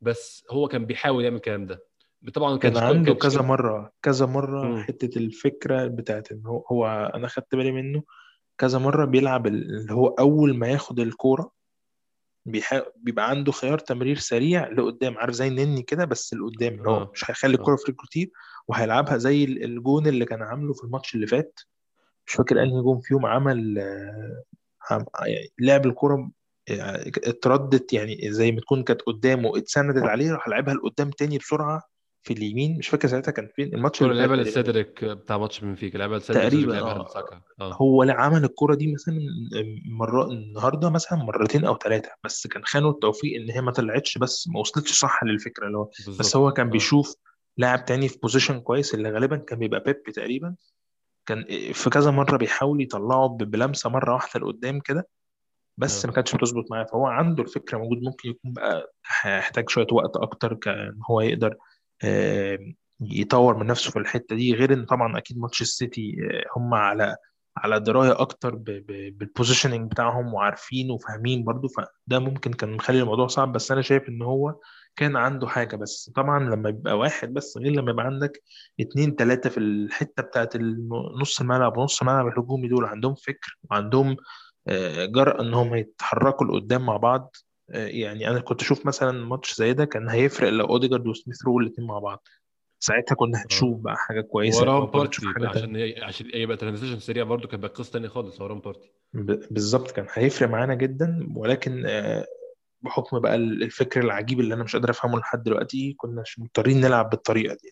بس هو كان بيحاول يعمل الكلام ده. طبعا كان عنده كانش كذا مرة كذا مرة مم. حتة الفكرة بتاعت إن هو هو أنا خدت بالي منه كذا مرة بيلعب ال- اللي هو أول ما ياخد الكورة بيحا... بيبقى عنده خيار تمرير سريع لقدام عارف زي النني كده بس لقدام ان هو آه. مش هيخلي آه. الكرة في رجله كتير وهيلعبها زي ال- الجون اللي كان عامله في الماتش اللي فات. مش فاكر. أنهي جون فيهم عمل آه، يعني لعب الكرة آه، اتردت يعني زي ما تكون كانت قدامه اتسندت عليه راح لعبها لقدام تاني بسرعة. في اليمين مش فاكر ساعتها كان فين الماتش اللي لعبها لسيدريك بتاع ماتش بنفيكا لعبها لسيدريك تقريبا لساكا آه هو عمل الكرة دي مثلا مرة النهارده مثلا مرتين أو ثلاثة بس كان خانه التوفيق إن هي ما طلعتش بس ما وصلتش صح للفكرة اللي هو بس هو كان آه. بيشوف لاعب تاني في position كويس اللي غالبا كان بيبقى بيبي تقريبا كان في كذا مرة بيحاول يطلعه ب- بلمسة مرة واحدة لقدام كده بس آه. ما كانتش بتظبط معاه. فهو عنده الفكرة موجود ممكن يكون بقى هيحتاج شوية وقت أكتر كان هو يقدر آه، يطور من نفسه في الحتة دي غير إن طبعا أكيد ماتش السيتي آه، هم على على دراية أكتر بال positioning بتاعهم وعارفين وفاهمين برضو فده ممكن كان مخلي الموضوع صعب بس أنا شايف إن هو كان عنده حاجة بس. طبعا لما يبقى واحد بس غير لما يبقى عندك اتنين تلاتة في الحتة بتاعت نص الملعب ونص الملعب الهجومي دول عندهم فكر وعندهم آه، جرأة ان هم يتحركوا لقدام مع بعض آه، يعني أنا كنت أشوف مثلا ماتش زي ده كان هيفرق لو أوديجارد وسميث رو الاثنين مع بعض. ساعتها كنا آه. هنشوف بقى حاجة كويسة نشوف بارتي تانية. عشان هي عشان يبقى transition سريع برضو كان بقى قصة تانية خالص وراهم بارتي. بالظبط كان هيفرق معانا جدا ولكن آه، بحكم بقى الفكر العجيب اللي أنا مش قادر أفهمه لحد دلوقتي كنا مضطرين نلعب بالطريقة دي.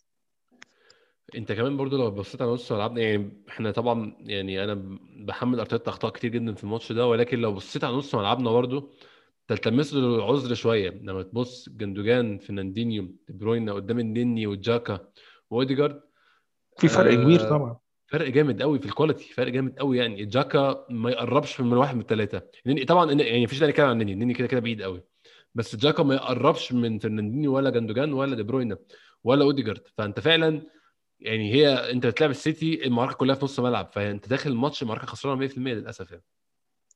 أنت كمان برضو لو بصيت على نص ملعبنا يعني إحنا طبعا يعني أنا بحمل أرتيتا أخطاء كتير جدا في الماتش ده ولكن لو بصيت على نص ملعبنا برضو تلتمس له العذر شوية. لما تبص جندوجان فرناندينيو دي بروين قدام النني وجاكا واوديجارد في فرق كبير آه طبعا. فرق جامد قوي في ال quality فرق جامد قوي يعني. جاكا ما يقربش من واحد من الثلاثه طبعا يعني مفيش داعي نتكلم عن النني. النني كده كده بعيد قوي. بس جاكا ما يقربش من فرناندينيو ولا جندوجان ولا دي بروين ولا اوديجارد فأنت فعلا يعني هي أنت بتلعب السيتي المعركة كلها في نص ملعب. فأنت داخل الماتش المعركة خسرانة 100% للأسف يعني.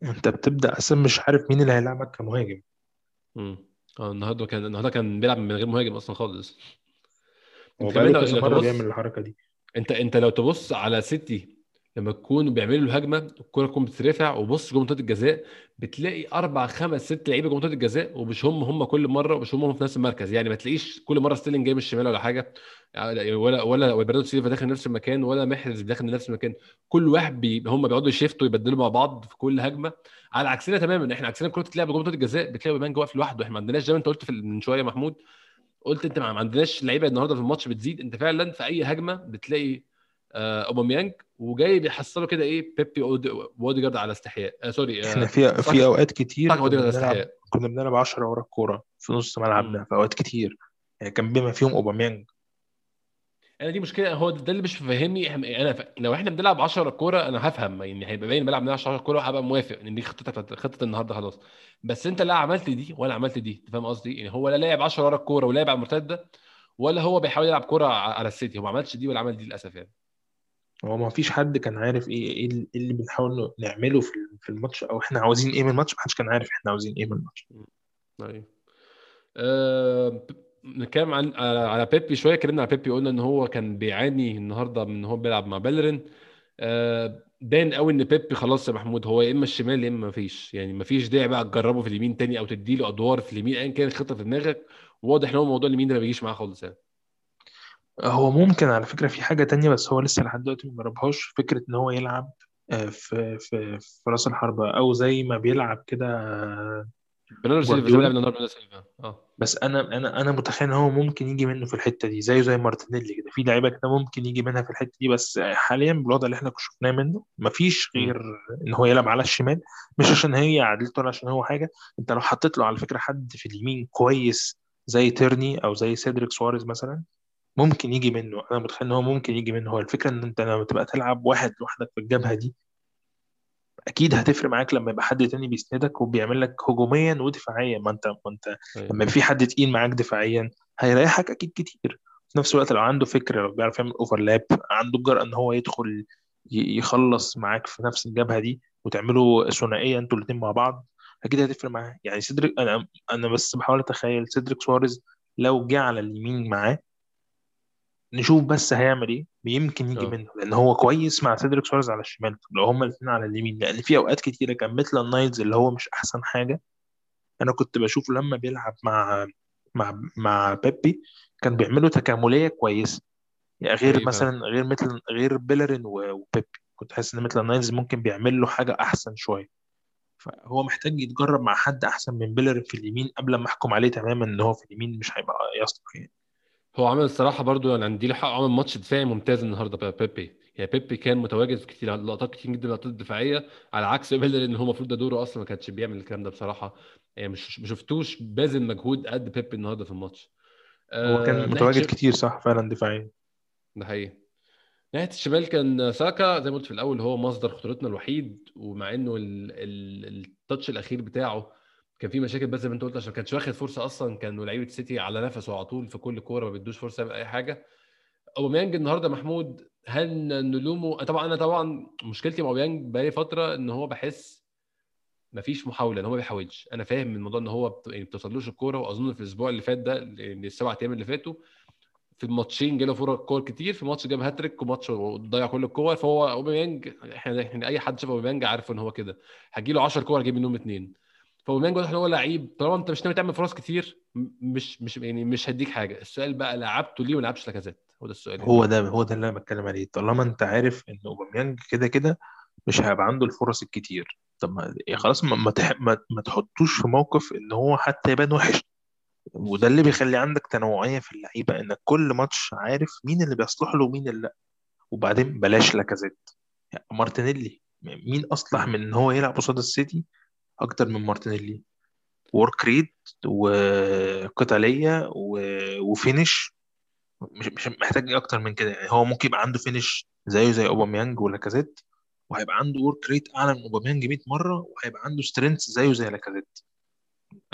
انت بتبدأ أصلا مش عارف مين اللي هيلعبك كمهاجم. امم آه النهارده كان النهارده كان بيلعب من غير مهاجم أصلا خالص. هو بقاله كذا مرة بيعمل الحركة دي. انت أنت لو تبص على سيتي لما تكونوا بيعملوا الهجمه الكورة تكون بتترفع وبص جوه منطقه الجزاء بتلاقي أربع خمس ست لعيبة جوه منطقه الجزاء ومش هم هم كل مرة ومش هم هم في نفس المركز. يعني ما تلاقيش كل مرة ستيلينج جاي من الشمال ولا حاجة. يعني ولا ولا وبرناردو سيلفا داخل نفس المكان ولا محرز داخل نفس المكان. كل واحد بي هم بيقعدوا ي shift وا يبدلوا مع بعض في كل هجمة. على عكسنا تماما إحنا عكسنا الكورة بتتلعب جوه منطقه الجزاء بتلاقي أوباميانج واقف لوحده. إحنا ما عندناش زي ما أنت قلت من شوية محمود قلت أنت ما عندناش لعيبة النهارده في الماتش بتزيد. أنت فعلا في أي هجمة بتلاقي آه، أوباميانج وجاي بيحصلوا كده إيه بيبي واوديجارد على استحياء. آه سوري إحنا آه في في ساكا أوقات كتير كنا بنلعب كنا بنلعب 10 ورا الكورة في نص ملعبنا في أوقات كتير. يعني كان بما فيهم أوباميانج. أنا دي مشكلة هو ده اللي مش فاهمني. أنا ف... لو إحنا بنلعب 10 كوره أنا هفهم. يعني هيبقى باين بلعب 10 كوره هبقى موافق إن دي خطتك خطة النهارده خلاص. بس أنت لا عملت دي ولا عملت دي أنت فاهم قصدي؟ يعني هو لا لاعب 10 ورا الكورة ولا لاعب على المرتدة ولا هو بيحاول يلعب كورة على السيتي. هو ما عملش دي ولا عمل دي للأسف يعني. هو ما فيش حد كان عارف إيه إيه اللي إيه اللي بنحاول نعمله في في الماتش أو إحنا عاوزين إيه من الماتش؟ ما حدش كان عارف إحنا عاوزين إيه من الماتش. أيوه نتكلم عن على على بيبي شوية اتكلمنا على بيبي قلنا إن هو كان بيعاني النهارده من إن هو بيلعب مع بيلرين أه... باين قوي إن بيبي خلاص يا محمود هو يا إما الشمال يا إما ما فيش. يعني ما فيش داعي بقى تجربه في اليمين تاني أو تديله أدوار في اليمين ايا كان الخطه في دماغك واضح إن هو موضوع اليمين ده ما بيجيش معاه خالص يعني. هو ممكن على فكرة في حاجة تانية بس هو لسه لحد دلوقتي ما جربهاش. فكرة إن هو يلعب آه، في في في راس الحربة أو زي ما بيلعب كده آه، برناردو سيلفا زي ما لعب برناردو سيلفا. آه. بس أنا أنا أنا متخيل إن هو ممكن يجي منه في الحتة دي زيه زي مارتينيلي كده. في لعيبة كده ممكن يجي منها في الحتة دي بس حاليا بالوضع اللي إحنا شفناه منه مفيش مم. غير إن هو يلعب على الشمال. مش عشان هي عدلته ولا عشان هو حاجة. أنت لو حطيت له على فكرة حد في اليمين كويس زي تيرني أو زي سيدريك سواريز مثلا ممكن يجي منه. أنا متخيل إن هو ممكن يجي منه. هو الفكرة إن أنت لما تبقى تلعب واحد لوحدك في الجبهة دي أكيد هتفرق معاك لما يبقى حد تاني بيسندك وبيعمل لك هجوميا ودفاعيا. ما انت ما أنت أيوه. لما في حد تقيل معاك دفاعيا هيريحك أكيد كتير. في نفس الوقت لو عنده فكرة لو بيعرف يعمل overlap عنده الجرأة إن هو يدخل يخلص معاك في نفس الجبهة دي وتعملوا ثنائية أنتوا الاثنين مع بعض أكيد هتفرق معاه. يعني سيدريك أنا أنا بس بحاول أتخيل سيدريك سواريز لو جه على اليمين معاه نشوف بس هيعمل إيه. يمكن يجي آه. منه لأن هو كويس مع سيدريك سواريز على الشمال لو هما الاثنين على اليمين لأن في أوقات كتيرة كان ميتلاند نايلز اللي هو مش أحسن حاجة. أنا كنت بشوفه لما بيلعب مع مع مع بيبي كان بيعملوا تكاملية كويسة. يعني غير فعلا. مثلا غير ميتلاند غير بيلرين وبيبي. كنت حاسس إن ميتلاند نايلز ممكن بيعمل له حاجة أحسن شوية. فهو محتاج يتجرب مع حد أحسن من بيلرين في اليمين قبل ما أحكم عليه تماما إن هو في اليمين مش هيبقى يصلح يعني. هو عمل الصراحة برضو يعني عندي له حق عمل ماتش دفاعي ممتاز النهارده بقى بيبي. يعني بيبي كان متواجد في كتير لقطات كتير جدا لقطات دفاعية على عكس بيلر ان هو المفروض ده دوره أصلا ما كانش بيعمل الكلام ده بصراحة. يعني مش ما شفتوش باذل مجهود قد بيبي النهارده في الماتش. هو آه كان ناحية متواجد شم... كتير صح؟ فعلا دفاعيا. ده حقيقي. ناحية الشمال كان ساكا زي ما قلت في الأول هو مصدر خطورتنا الوحيد ومع إنه ال... ال... التاتش الأخير بتاعه كان في مشاكل بس زي ما انت قلت عشان ما كانش واخد فرصة أصلا كانوا لعيبة السيتي على نفسه على طول في كل كورة ما بيدوش فرصة يعمل أي حاجة. أوباميانج النهارده محمود هل نلومه. طبعا أنا طبعا مشكلتي مع أوباميانج بقالي فترة إن هو بحس مفيش محاولة إن هو ما بيحاولش. أنا فاهم من الموضوع إن هو بت... يعني بتوصلوش الكورة وأظن في الأسبوع اللي فات ده يعني السبع أيام اللي فاتوا في الماتشين جاله كور كتير. في ماتش جاب هاتريك وماتش ضيع كل الكور. فهو أوباميانج إحنا أي حد شاف أوباميانج عارف إن هو كده. هجي له 10 كور هجيب منهم اثنين فاوباميانج واضح ان هو لعيب طالما انت مش ناوي تعمل فرص كتير مش مش يعني مش هديك حاجة. السؤال بقى لعبته ليه وما لعبش لاكازيت؟ هو ده السؤال هو ده هو ده اللي أنا بتكلم عليه. طالما انت عارف إن أوباميانج كده كده مش هيبقى عنده الفرص الكتير. طب ما يعني خلاص ما ما, تح... ما ما تحطوش في موقف إن هو حتى يبان وحش. وده اللي بيخلي عندك تنوعية في اللعيبة إنك كل ماتش عارف مين اللي بيصلح له ومين اللي لأ. وبعدين بلاش لاكازيت. يعني مارتينيلي مين أصلح من إن هو يلعب قصاد السيتي أكتر من مارتينيلي. work rate وقتالية و... و finish مش مش محتاج أكتر من كده. يعني هو ممكن يبقى عنده finish زيه زي اوباميانج ولاكازيت وهيبقى عنده work rate أعلى من اوباميانج 100 مرة وهيبقى عنده strength زيه زي لاكازيت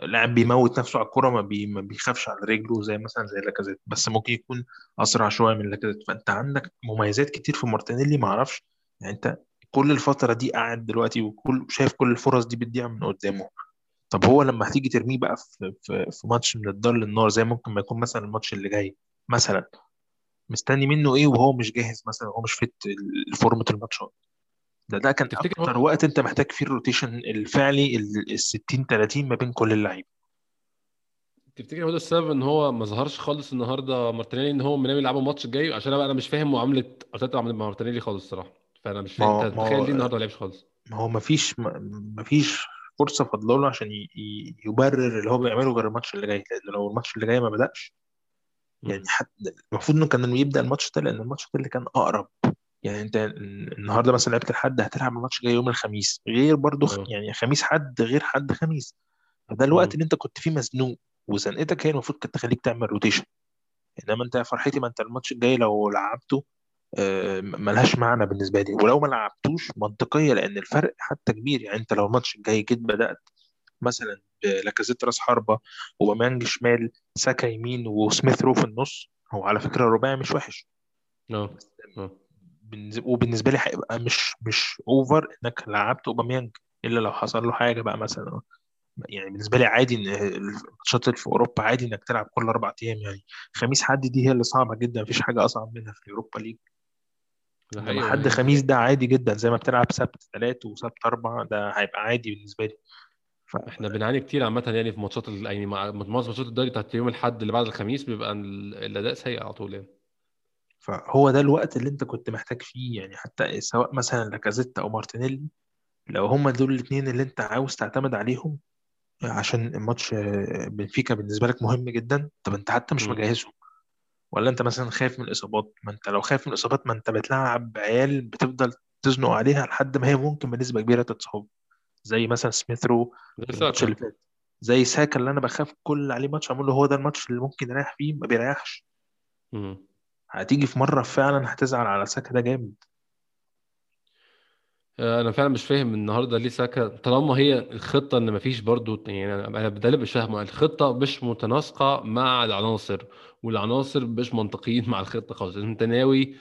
لاعب بيموت نفسه على الكوره ما, بي... ما بيخافش على رجله زي مثلا زي لاكازيت بس ممكن يكون أسرع شوية من لاكازيت فأنت عندك مميزات كتير في مارتينيلي ما أعرفش. يعني أنت كل الفترة دي قاعد دلوقتي وكل شايف كل الفرص دي بتضيع من قدامه. طب هو لما هتيجي ترميه بقى في في, في ماتش من الدار للنار زي ممكن ما يكون مثلا الماتش اللي جاي مثلا مستني منه إيه وهو مش جاهز مثلا هو مش fit لفورمة الماتشات ده ده كان تفتكر أكتر وقت أنت محتاج فيه ال rotation الفعلي ال 60 30 ما بين كل اللعيبة. تفتكر هو ده السبب إن هو ما ظهرش خالص النهارده مارتينيلي إن هو ناوي يلعبوا الماتش الجاي عشان أنا مش فاهم معاملة أرتيتا مع مارتينيلي خالص الصراحة. فانا مش فاهم انت تتخيل هو ليه النهارده ما لعبش خالص. ما هو ما فيش ما فيش فرصة فاضلة له عشان يبرر اللي هو بيعمله غير الماتش اللي جاي لأن لو الماتش اللي جاي ما بدأش يعني. حتى المفروض إنه كان يبدأ الماتش ده لأن الماتش ده اللي كان أقرب. يعني أنت النهارده مثلا لعبت الحد هتلعب الماتش جاي يوم الخميس غير برضو خ- آه. يعني خميس حد غير حد خميس. فده الوقت مم. اللي أنت كنت فيه مزنوق وزنقتك هي المفروض كانت تخليك تعمل rotation إنما أنت فرحتي ما أنت الماتش الجاي لو لعبته ملهاش معنى بالنسبة لي. ولو ما لعبتوش منطقية لأن الفرق حتى كبير. يعني أنت لو الماتش الجاي جيت بدأت مثلا بلاكازيت راس حربة أوباميانج شمال ساكا يمين وسميث رو في النص هو على فكرة الرباعي مش وحش. آه بالنز- وبالنسبة لي هيبقى مش مش over إنك لعبت أوباميانج إلا لو حصل له حاجة بقى مثلا. يعني بالنسبة لي عادي إن الماتشات في أوروبا عادي إنك تلعب كل أربع أيام. يعني خميس حد دي هي اللي صعبة جدا مفيش حاجة أصعب منها في اليوروبا ليج. انما حقيقي حد هي خميس ده عادي جدا زي ما بتلعب سبت ثلاث وسبت أربع ده هيبقى عادي بالنسبة لي. ف... إحنا بنعاني كتير عامة يعني في ماتشات ال... يعني مع معظم ماتشات الدوري بتاعت يوم الأحد اللي بعد الخميس بيبقى ال- الأداء سيء على طول يعني. فهو ده الوقت اللي أنت كنت محتاج فيه يعني حتى سواء مثلا لاكازيت أو مارتينيلي لو هما دول الاثنين اللي أنت عاوز تعتمد عليهم عشان الماتش بنفيكا بالنسبة لك مهم جدا طب أنت حتى مش مم. ولا أنت مثلا خايف من الإصابات؟ ما أنت لو خايف من الإصابات ما أنت بتلعب عيال بتفضل تزنق عليها لحد ما هي ممكن بنسبة كبيرة تتصاب. زي مثلا سميث رو ده في الماتش اللي فات. زي ساكا اللي أنا بخاف كل عليه ماتش أقول له هو ده الماتش اللي ممكن يريح فيه ما بيريحش. هتيجي في مرة فعلا هتزعل على ساكا ده جامد. أنا فعلا مش فاهم النهارده ليه ساكا طالما هي الخطة إن مفيش برضو يعني أنا أنا ده اللي مش فاهمه الخطة مش متناسقة مع العناصر والعناصر مش منطقيين مع الخطة خالص. أنت ناوي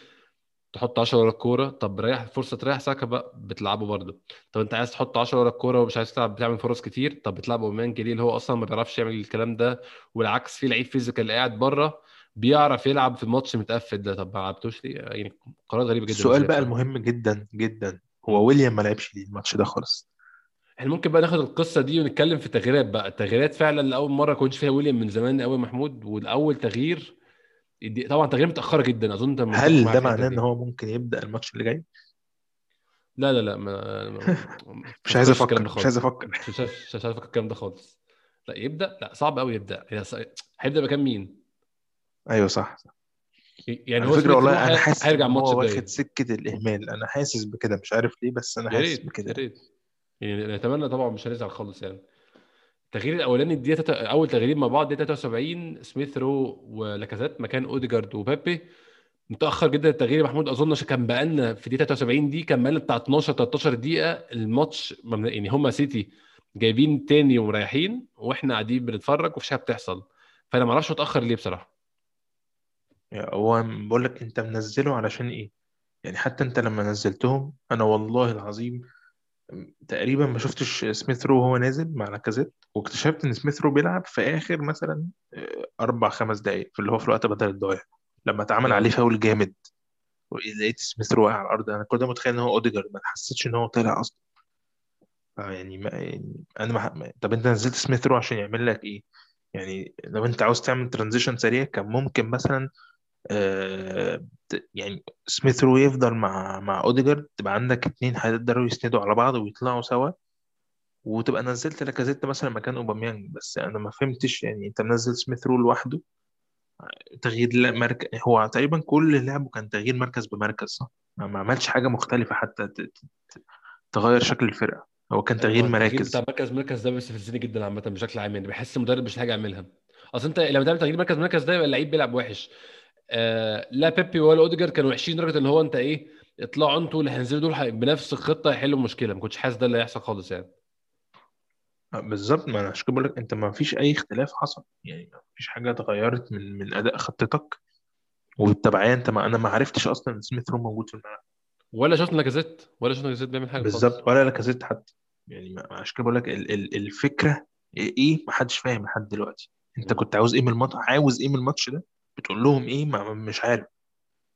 تحط 10 ورا الكورة؟ طب ريح فرصة تريح ساكا بقى بتلعبه برضه طب أنت عايز تحط 10 ورا الكورة ومش عايز تلعب بتعمل فرص كتير؟ طب بتلعب اومان جليل اللي هو أصلا ما بيعرفش يعمل الكلام ده والعكس في لعيب فيزيكال قاعد بره بيعرف يلعب في الماتش متقفل ده. طب ما لعبتوش ليه؟ يعني قرارات غريبه جدا السؤال بقى المهم جدا جدا. هو ويليام ما لعبش ليه الماتش ده خالص. إحنا ممكن بقى ناخد القصة دي ونتكلم في التغييرات بقى. التغييرات فعلا لأول مرة كنتش فيها ويليام من زمان قوي محمود والأول تغيير طبعا تغيير متأخرة جدا أظن أنت هل ده معناه إن هو ممكن يبدأ الماتش اللي جاي؟ لا لا لا ما ما [LAUGHS] مش عايز أفكر مش عايز أفكر. مش مش عارف الكلام ده خالص. لا يبدأ؟ لا صعب قوي يبدأ. هيبدأ مكان مين؟ أيوه صح. يعني هو فكرة والله أنا حاسس هيرجع الماتش هو واخد سكة الإهمال. أنا حاسس بكده مش عارف ليه بس أنا حاسس بكده. يا ريت. يعني نتمنى طبعا مش هنزعل خالص يعني. التغيير الأولاني الدقيقه تت... أول تغييرين مع بعض دقيقة 73 سميث رو ولاكازيت مكان أوديجارد وبيبي. متأخر جدا التغيير يا محمود. أظن عشان كان بقالنا في دقيقة 73 دي كان بقالنا بتاع 12 13 دقيقة الماتش يعني هم سيتي جايبين تاني ومريحين وإحنا قاعدين بنتفرج ومفيش حاجة بتحصل. فأنا ما أعرفش متاخر ليه بصراحة. هو بقول لك أنت منزله علشان إيه؟ يعني حتى أنت لما نزلتهم أنا والله العظيم تقريبا ما شفتش سميث رو وهو نازل مع لاكازيت واكتشفت إن سميث رو بيلعب في آخر مثلا آه، أربع خمس دقائق في اللي هو في الوقت بدل الضايع لما اتعمل عليه آه فاول جامد لقيت سميث رو واقع على الأرض. أنا كل ده متخيل إن هو أوديجارد ما حسيتش إن هو طلع أصلا. يعني, ما يعني أنا ما... طب أنت نزلت سميث رو عشان يعمل لك إيه؟ يعني لو أنت عاوز تعمل ترانزيشن سريع كان ممكن مثلا يعني سميث رو يفضل مع مع اوديجارد تبقى عندك اتنين هيقدروا يسندوا على بعض ويطلعوا سوا وتبقى نزلت لاكازيت مثلا مكان أوباميانج بس أنا ما فهمتش يعني أنت منزل سميث رو لوحده؟ تغيير مركز هو تقريبا كل لعبه كان تغيير مركز بمركز صح؟ ما عملش حاجة مختلفة حتى تغير شكل الفرقة هو كان تغيير هو التغيير بتاع مراكز مركز مركز ده بيستفزني جدا عامة بشكل عام يعني بحس المدرب مش حاجة يعملها. أصل أنت لما تعمل تغيير مركز مركز ده يبقى اللعيب بيلعب وحش. آه لا بيبي ولا أوديجارد كانوا وحشين لدرجة ان هو انت إيه اطلعوا أنتوا اللي هينزلوا دول بنفس الخطة يحلوا المشكلة ما كنتش حاسس ده اللي هيحصل خالص يعني. آه، بالظبط. ما أنا عشان كده بقول لك انت ما فيش اي اختلاف حصل. يعني ما فيش حاجة اتغيرت من من أداء خطتك وبالتبعيه انت ما أنا ما عرفتش أصلا إن سميث رو موجود في الملعب. ولا شفنا لاكازيت ولا شفنا لاكازيت بيعمل حاجة بالظبط. ولا لاكازيت حتى. يعني عشان كده بقول لك ال- ال- الفكرة إيه ما حدش فاهم لحد دلوقتي. انت. كنت عاوز إيه من الماتش؟ عاوز إيه من الماتش ده؟ بتقول لهم إيه؟ ما مش عارف.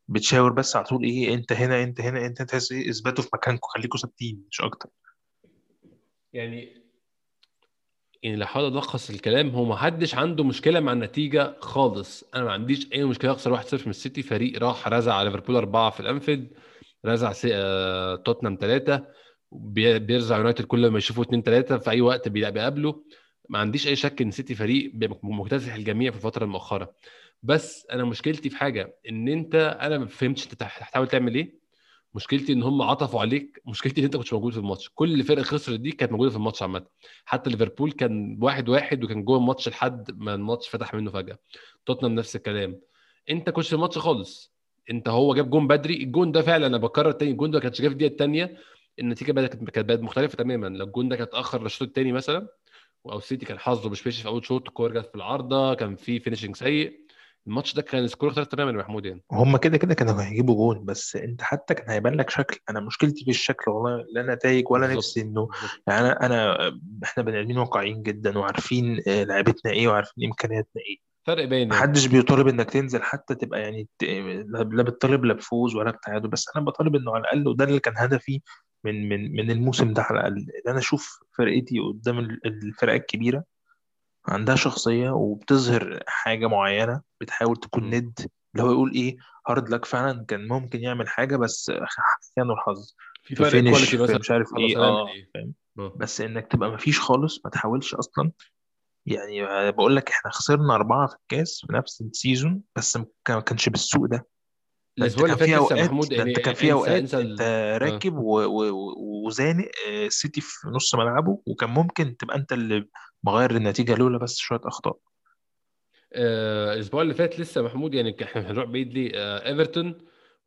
بتشاور بس على طول إيه؟ أنت هنا أنت هنا أنت تحس إيه؟ اثبتوا في مكانكم خليكم ثابتين مش أكتر. يعني يعني لو هحاول ألخص الكلام هو ما حدش عنده مشكلة مع النتيجة خالص. أنا ما عنديش أي مشكلة أخسر 1-0 من السيتي فريق راح رزع على ليفربول أربعة في الأنفيلد رزع. آه... توتنهام ثلاثة بي... بيرزع يونايتد كل ما يشوفوا 2 3 في أي وقت بي- بيقابله ما عنديش أي شك إن سيتي فريق مكتسح الجميع في الفترة الأخيرة. بس أنا مشكلتي في حاجة إن أنت أنا ما فهمتش أنت هتحاول تعمل إيه. مشكلتي إن هم ما عطفوا عليك مشكلتي إن أنت كنتش موجود في الماتش. كل فرقة خسرت دي كانت موجودة في الماتش عامة. حتى ليفربول كان واحد واحد وكان جوه الماتش لحد ما الماتش فتح منه فجأة. توتنهام نفس الكلام. أنت كنتش في الماتش خالص. أنت هو جاب جون بدري. الجون ده فعلا أنا بكرر تاني. الجون ده ما كانش جاي في الدقيقة الثانية النتيجة كانت بقت مختلفة تماما. لو الجون ده كان اتأخر للشوط الثاني مثلا أو السيتي كان حظه مش ماشي في أول شوط الكورة جت في العارضة كان في finishing سيء. الماتش ده كان score اختلف تماما يا محمود يعني. هم كده كده كانوا هيجيبوا جون بس انت حتى كان هيبان لك شكل. أنا مشكلتي في الشكل والله لا نتائج ولا نفسي بالظبط. انه يعني أنا أنا إحنا بني آدمين واقعيين جدا وعارفين آه، لعبتنا إيه وعارفين إمكانياتنا إيه. فرق باين يعني. محدش بيطالب إنك تنزل حتى تبقى يعني لا بتطالب لا بفوز ولا بتعادل. بس أنا بطالب إنه على الأقل وده اللي كان هدفي من من من الموسم ده على الأقل. إن أنا أشوف فرقتي قدام ال- الفرق الكبيرة عندها شخصية وبتظهر حاجة معينة بتحاول تكون. ند اللي هو يقول إيه hard luck فعلا كان ممكن يعمل حاجة بس أحيانا الحظ في في فرق finish quality في مثلا مش عارف خلاص إيه آه إيه. فاهم؟ آه. بس إنك تبقى مفيش خالص ما تحاولش أصلا. يعني بقول لك إحنا خسرنا أربعة في الكاس في نفس ال season بس ما كان- ما كانش بالسوء ده. ده أنت الأسبوع اللي فات لسه محمود ده أنت يعني كان في انسى أوقات انسى أنت راكب و- وزانق آه، السيتي في نص ملعبه وكان ممكن تبقى أنت اللي مغير النتيجة لولا بس شوية أخطاء. آه، الأسبوع اللي فات لسه محمود يعني إحنا هنروح بعيد ليه. آه، إيفرتون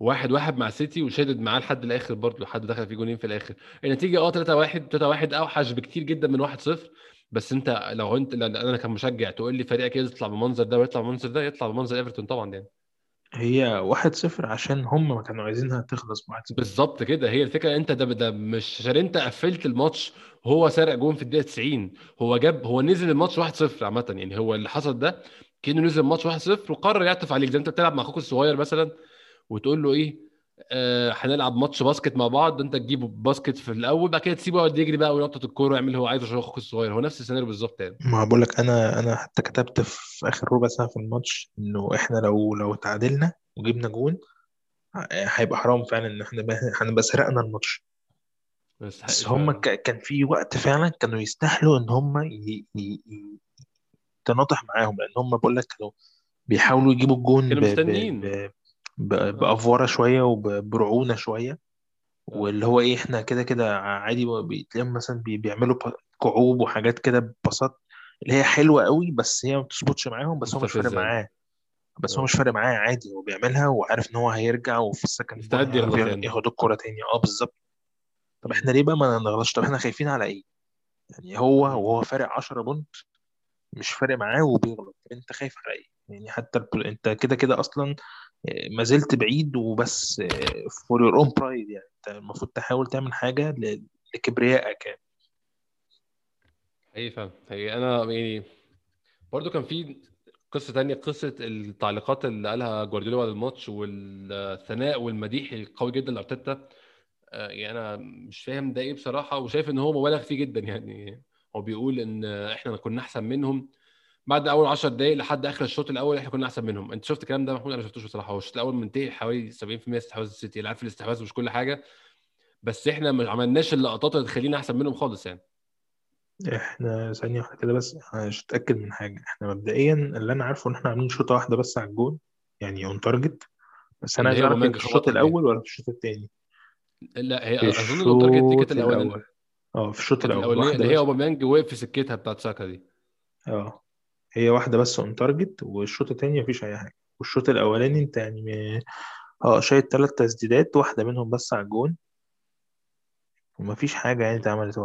واحد واحد مع سيتي وشادد معاه لحد الآخر برضه لحد دخل فيه جونين في الآخر. النتيجة آه 3 1 3 1 أوحش بكتير جدا من 1 0 بس أنت لو أنت أنا كمشجع تقول لي فريقك يطلع بالمنظر ده ويطلع بالمنظر ده يطلع بمنظر إيفرتون طبعا يعني. هي واحد صفر عشان هم كانوا عايزينها تخلص بواحد صفر بالظبط كده. هي الفكرة أنت ده ده مش عشان أنت قفلت الماتش هو سارق جون في الدقيقة 90 هو جاب هو نزل الماتش 1-0 عامة. يعني هو اللي حصل ده كأنه نزل الماتش 1-0 وقرر يعطف عليك. زي أنت بتلعب مع أخوك الصغير مثلا وتقول له إيه؟ هنلعب ماتش باسكت مع بعض. انت تجيبه باسكت في الأول بعد كده تسيبه يقعد يجري بقى وينطط الكورة ويعمل اللي هو عايزه عشان أخوك الصغير. هو نفس السيناريو بالظبط يعني. ما بقول لك أنا أنا حتى كتبت في آخر ربع ساعة في الماتش إنه إحنا لو لو تعادلنا وجبنا جون آه، هيبقى حرام فعلا إن إحنا بقى- هنبقى سرقنا الماتش. ما بس يستحقش هم ك- كان في وقت فعلا كانوا يستاهلوا إن هم ي... ي... ي... تناطح معاهم. لأن هم بقول لك كانوا بيحاولوا يجيبوا الجون. كانوا ب... مستنيين. ب... ب... آه. بأفورة شوية وبرعونة شوية. آه. واللي هو إيه إحنا كده كده عادي بتلاقيهم مثلا بي... بيعملوا ب- كعوب وحاجات كده ببساط اللي هي حلوة قوي بس هي ما بتظبطش معاهم بس هو مش فارق مستفزة يعني. معاه. بس هو آه. مش فارق معاه عادي هو بيعملها وعارف إن هو هيرجع وفي ال second ball مستعد هيعرف يغلط ياخد يعني ياخد الكرة تاني. آه بالظبط. طب. إحنا ليه بقى ما نغلطش؟ طب إحنا خايفين على إيه؟ يعني هو. وهو فارق 10 point مش فارق معاه وبيغلط. أنت خايف على إيه؟ يعني حتى. انت كده كده أصلا آه، ما زلت بعيد وبس for your own pride يعني انت المفروض تحاول تعمل حاجة. لكبريائك يعني حقيقي فعلا حقيقي أنا يعني برضو كان في قصة تانية قصة التعليقات اللي قالها جوارديولا بعد الماتش والثناء والمديح القوي جدا لأرتيتا آه، يعني أنا مش فاهم ده إيه بصراحة وشايف إن هو مبالغ فيه جدا يعني هو بيقول إن إحنا كنا أحسن منهم بعد أول 10 دقائق لحد آخر الشوط الأول إحنا كنا أحسن منهم. أنت شفت الكلام ده محمود؟ أنا ما شفتوش بصراحة. هو الشوط الأول منتهي حوالي 70% استحواذ السيتي. اللي عارف الاستحواذ مش كل حاجة بس إحنا ما عملناش اللقطات اللي تخلينا أحسن منهم خالص يعني. إحنا ثانية واحدة كده بس أنا مش متأكد من حاجة. إحنا مبدئيا اللي أنا عارفه إن إحنا عاملين شوتة واحدة بس على الجون يعني on target بس أنا عايز أعرف في الشوط الأول ولا في الشوط الثاني لا هي في أظن ال on target دي كانت الأولانية. الأول. آه في الشوط الأول. اللي هي اوباميانج وقف في سكتها بتاعت ساكا دي. آه. هي واحدة بس on target والشوط الثاني مفيش أي حاجة. والشوط الأولاني أنت يعني م- آه شايل ثلاث تسديدات واحدة منهم بس على الجون. ومفيش حاجة يعني اتعملت. و-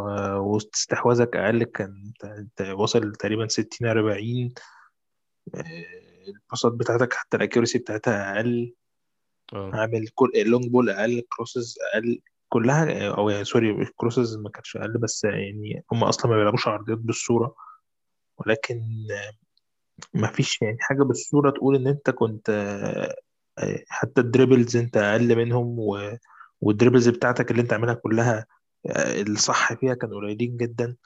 واستحواذك أقل كان أنت واصل تقريبا 60 40 آه، الباصات بتاعتك حتى ال accuracy بتاعتها أقل. آه. عامل كل ال long ball أقل crosses أقل. كلها أو يعني sorry ال crosses ما كانتش أقل بس يعني هم أصلا ما بيلعبوش عرضيات بالصورة. ولكن ما فيش يعني حاجة بالصورة تقول إن أنت كنت آه، حتى ال dribbles أنت أقل منهم و... وال dribbles بتاعتك اللي أنت عاملها كلها آه، الصح فيها كانوا قليلين جدا.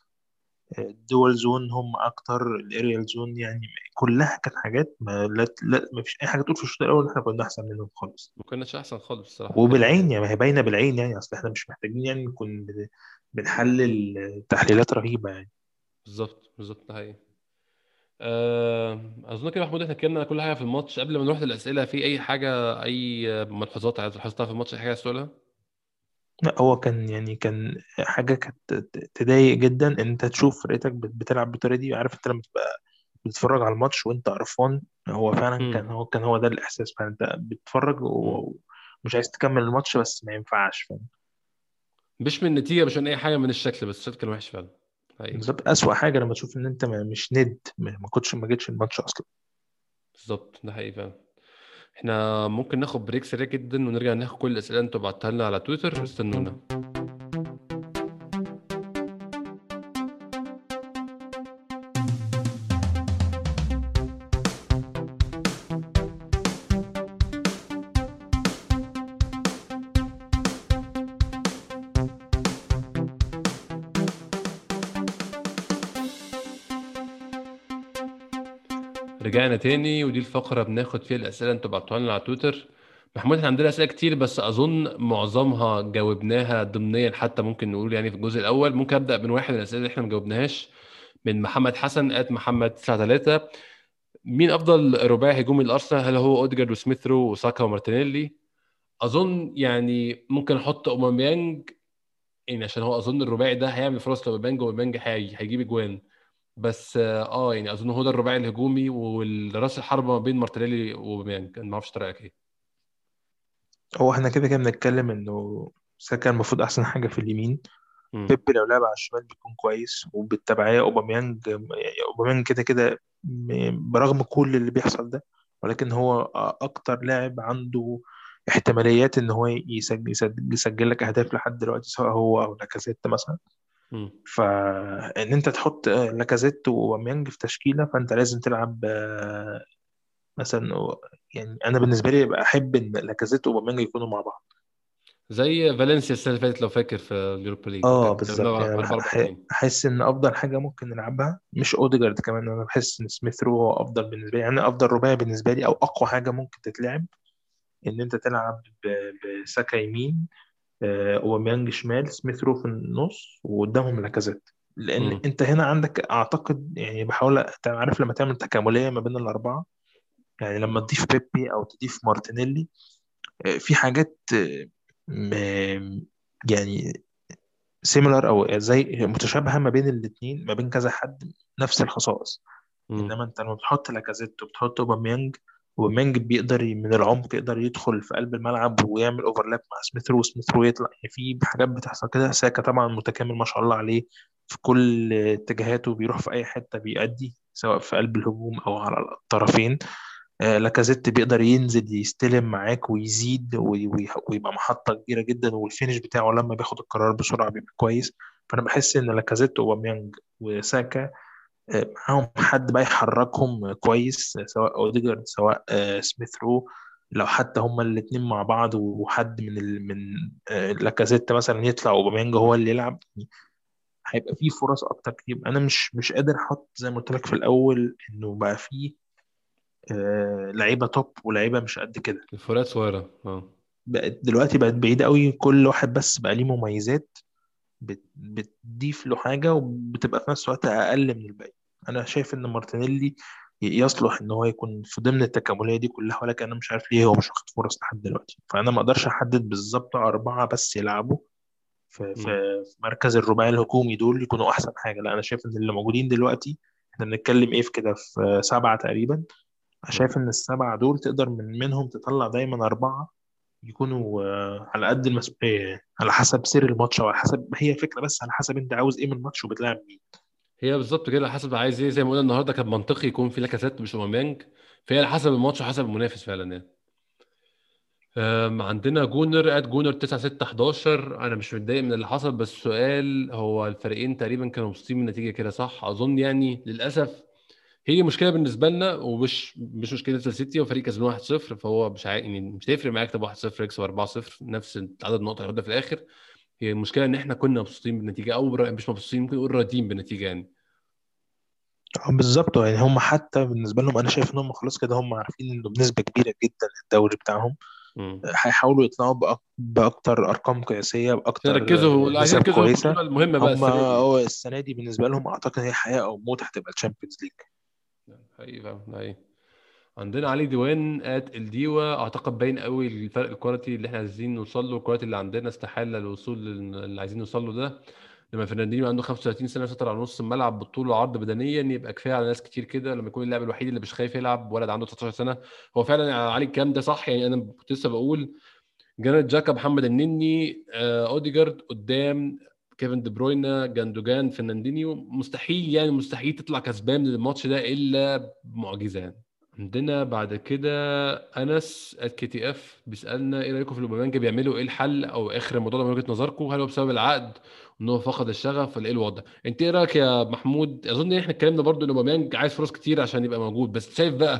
ال duels won هم أكتر ال aerials won يعني كلها كانت حاجات ما لا, لا ما فيش أي حاجة تقول في الشوط الأول إن إحنا كنا أحسن منهم خالص. ما كناش أحسن خالص حقيقه وبالعين يعني ما هي باينة بالعين يعني أصل إحنا مش محتاجين يعني نكون بن- بنحلل تحليلات رهيبة يعني. بالظبط بالظبط ده حقيقي. آه، أظن كده محمود إحنا اتكلمنا على كل حاجة في الماتش. قبل ما نروح للأسئلة في أي حاجة أي ملحوظات عايز تلاحظها في الماتش؟ أي حاجة عايز تقولها؟ لا هو كان يعني كان حاجة كانت تضايق جدا. ان أنت تشوف فرقتك بت- بتلعب بالطريقة دي عارف أنت لما تبقى بتتفرج على الماتش وأنت قرفان هو فعلا كان هو كان هو ده الإحساس. فانت بتتفرج امم و- ومش عايز تكمل الماتش بس ما ينفعش فاهم؟ مش من النتيجة مش من أي حاجة من الشكل بس الشكل كان وحش فعلا. حقيقي بالظبط. أسوأ حاجة لما تشوف إن أنت مش ند ما ما كنتش ما جيتش الماتش أصلا. بالظبط ده حقيقي فعلا. إحنا ممكن ناخد break سريع جدا ونرجع ناخد كل الأسئلة اللي أنتوا بعتها لنا على تويتر. استنونا. رجعنا تاني ودي الفقرة بناخد فيها الأسئلة أنتوا بعتوها لنا على تويتر. محمود إحنا عندنا أسئلة كتير بس أظن معظمها جاوبناها ضمنيا حتى ممكن نقول يعني في الجزء الأول. ممكن أبدأ من واحد من الأسئلة اللي إحنا ما جاوبناهاش. من محمد حسن at محمد 93 مين أفضل رباعي هجومي للأرسنال هل هو أوديجارد وسميث رو وساكا ومارتينيلي؟ أظن يعني ممكن أحط أوباميانج يعني عشان هو أظن الرباعي ده هيعمل فرص وأوباميانج هي- هيجيب أجوان. بس آه يعني أظن هو ده الرباعي الهجومي والرأس الحربة ما بين مارتينيلي وبيانج أنا ما أعرفش رأيك إيه. هو إحنا كده كده بنتكلم إنه ساكا المفروض أحسن حاجة في اليمين. بيبي لو لعب على الشمال بيكون كويس وبالتبعية أوباميانج يعني أوباميانج كده كده برغم كل اللي بيحصل ده ولكن هو أكتر لاعب عنده احتماليات إن هو يسجل, يسجل, يسجل لك أهداف لحد دلوقتي سواء هو أو لاكازيت مثلا. فإن أنت تحط لاكازيت وأوباميانج في تشكيلة فأنت لازم تلعب مثلا يعني أنا بالنسبة لي أحب إن لاكازيت وأوباميانج يكونوا مع بعض. زي فالنسيا السنة اللي فاتت لو فاكر في اليوروبا ليج. آه بالظبط. يعني 4 4 بح- 2 أحس إن أفضل حاجة ممكن نلعبها مش أوديجارد كمان أنا بحس إن سميث رو هو أفضل بالنسبة لي. يعني أفضل رباعي بالنسبة لي أو أقوى حاجة ممكن تتلعب إن أنت تلعب بساكا يمين أوباميانج شمال سميث رو في النص وقدامهم لاكازيت. لأن امم أنت هنا عندك أعتقد يعني بحاول عارف لما تعمل تكاملية ما بين الأربعة؟ يعني لما تضيف بيبي أو تضيف مارتينيلي آه، في حاجات آه، م- يعني similar أو زي متشابهة ما بين الاثنين ما بين كذا حد نفس الخصائص. إنما أنت لما بتحط لاكازيت وبتحط أوباميانج اوباميانج بيقدر من العمق يقدر يدخل في قلب الملعب ويعمل overlap مع سميث رو وسميث رو يطلع. يعني في حاجات بتحصل كده ساكا طبعا متكامل ما شاء الله عليه في كل اتجاهاته بيروح في أي حتة بيأدي سواء في قلب الهجوم أو على الطرفين. آه، لاكازيت بيقدر ينزل يستلم معاك ويزيد وي- وي- ويبقى محطة كبيرة جدا وال finish بتاعه لما بياخد القرار بسرعة بيبقى كويس. فأنا بحس إن لاكازيت وأوباميانج وساكا معاهم حد بقى يحركهم كويس سواء أوديجارد سواء آه، سميث رو. لو حتى هما الاتنين مع بعض وحد من ال... من آه، لاكازيت مثلا يطلع أوباميانج هو اللي يلعب هيبقى فيه فرص أكتر كتير. أنا مش مش قادر أحط زي ما قلت لك في الأول إنه بقى فيه آه، لعيبة top ولعيبة مش قد كده. الفروقات صغيرة آه. بقت دلوقتي بقت بعيدة قوي كل واحد بس بقى ليه مميزات بت... بتضيف له حاجة وبتبقى في نفس الوقت أقل من الباقي. أنا شايف إن مارتينيلي يصلح إن هو يكون في ضمن التكاملية دي كلها ولكن أنا مش عارف ليه هو مش واخد فرص لحد دلوقتي. فأنا ما أقدرش أحدد بالظبط أربعة بس يلعبوا في في مركز الرباعي الهجومي دول يكونوا أحسن حاجة. لا أنا شايف إن اللي موجودين دلوقتي إحنا بنتكلم إيه في كده في سبعة تقريبا. شايف إن السبعة دول تقدر من منهم تطلع دايما أربعة يكونوا آه، على قد المسؤوليه على حسب سير الماتش أو على حسب هي فكرة بس على حسب أنت عاوز إيه من الماتش وبتلعب مين. هي بالظبط كده على حسب عايز إيه؟ زي ما قلنا النهارده كان منطقي يكون في لاكازيت مش اوباميانج فهي على حسب الماتش وحسب المنافس فعلا يعني. عندنا Gooner at Gooner 9 6 11 أنا مش متضايق من اللي حصل بس السؤال هو الفريقين تقريبا كانوا مبسوطين من النتيجة كده صح؟ أظن يعني للأسف هي مشكلة بالنسبة لنا ومش مش مشكلة ليستر سيتي وفريق كسبان 1-0 فهو مش عا... يعني مش هيفرق معاك تبقى 1-0 يكسب 4-0 نفس عدد النقط اللي في الآخر. هي المشكلة إن إحنا كنا مبسوطين بالنتيجة أو مش مبسوطين ممكن نقول راضيين بالنتيجة يعني. آه بالظبط يعني هم حتى بالنسبة لهم أنا شايف إن هم خلاص كده هم عارفين إنه بنسبة كبيرة جدا الدوري بتاعهم. امم هيحاولوا يطلعوا بأك- بأكتر أرقام قياسية بأكتر يركزوا آه، عايزين يركزوا في كويسة. المهمة بقى هم السنة دي. هو السنة دي بالنسبة لهم أعتقد هي حياة أو موت هتبقى الشامبيونز ليج حقيقي فعلا عندنا علي ديوان at الديوا أعتقد باين قوي الفرق ال quality اللي إحنا عايزين نوصل له ال quality اللي عندنا استحالة الوصول لل- اللي عايزين نوصل له ده. لما فرناندينيو عنده 35 سنة يسيطر على نص الملعب بالطول وعرض بدنيا يبقى كفاية على ناس كتير كده. لما يكون اللاعب الوحيد اللي مش خايف يلعب ولد عنده 19 سنة. هو فعلا علي الكلام ده صح؟ يعني أنا كنت لسه بقول جرانيت جاكا محمد النني آه، أوديجارد قدام كيفن دي بروين جوندوجان فرناندينيو. مستحيل يعني مستحيل تطلع كسبان من الماتش ده إلا بمعجزة يعني. عندنا بعد كده أنس at KTF بيسألنا إيه رأيكم في أوباميانج بيعملوا إيه الحل أو آخر الموضوع ده من وجهة نظركم؟ هل هو بسبب العقد إن هو فقد الشغف ولا إيه الوضع؟ أنت إيه رأيك يا محمود؟ أظن إحنا اتكلمنا برضو إن أوباميانج عايز فرص كتير عشان يبقى موجود بس شايف بقى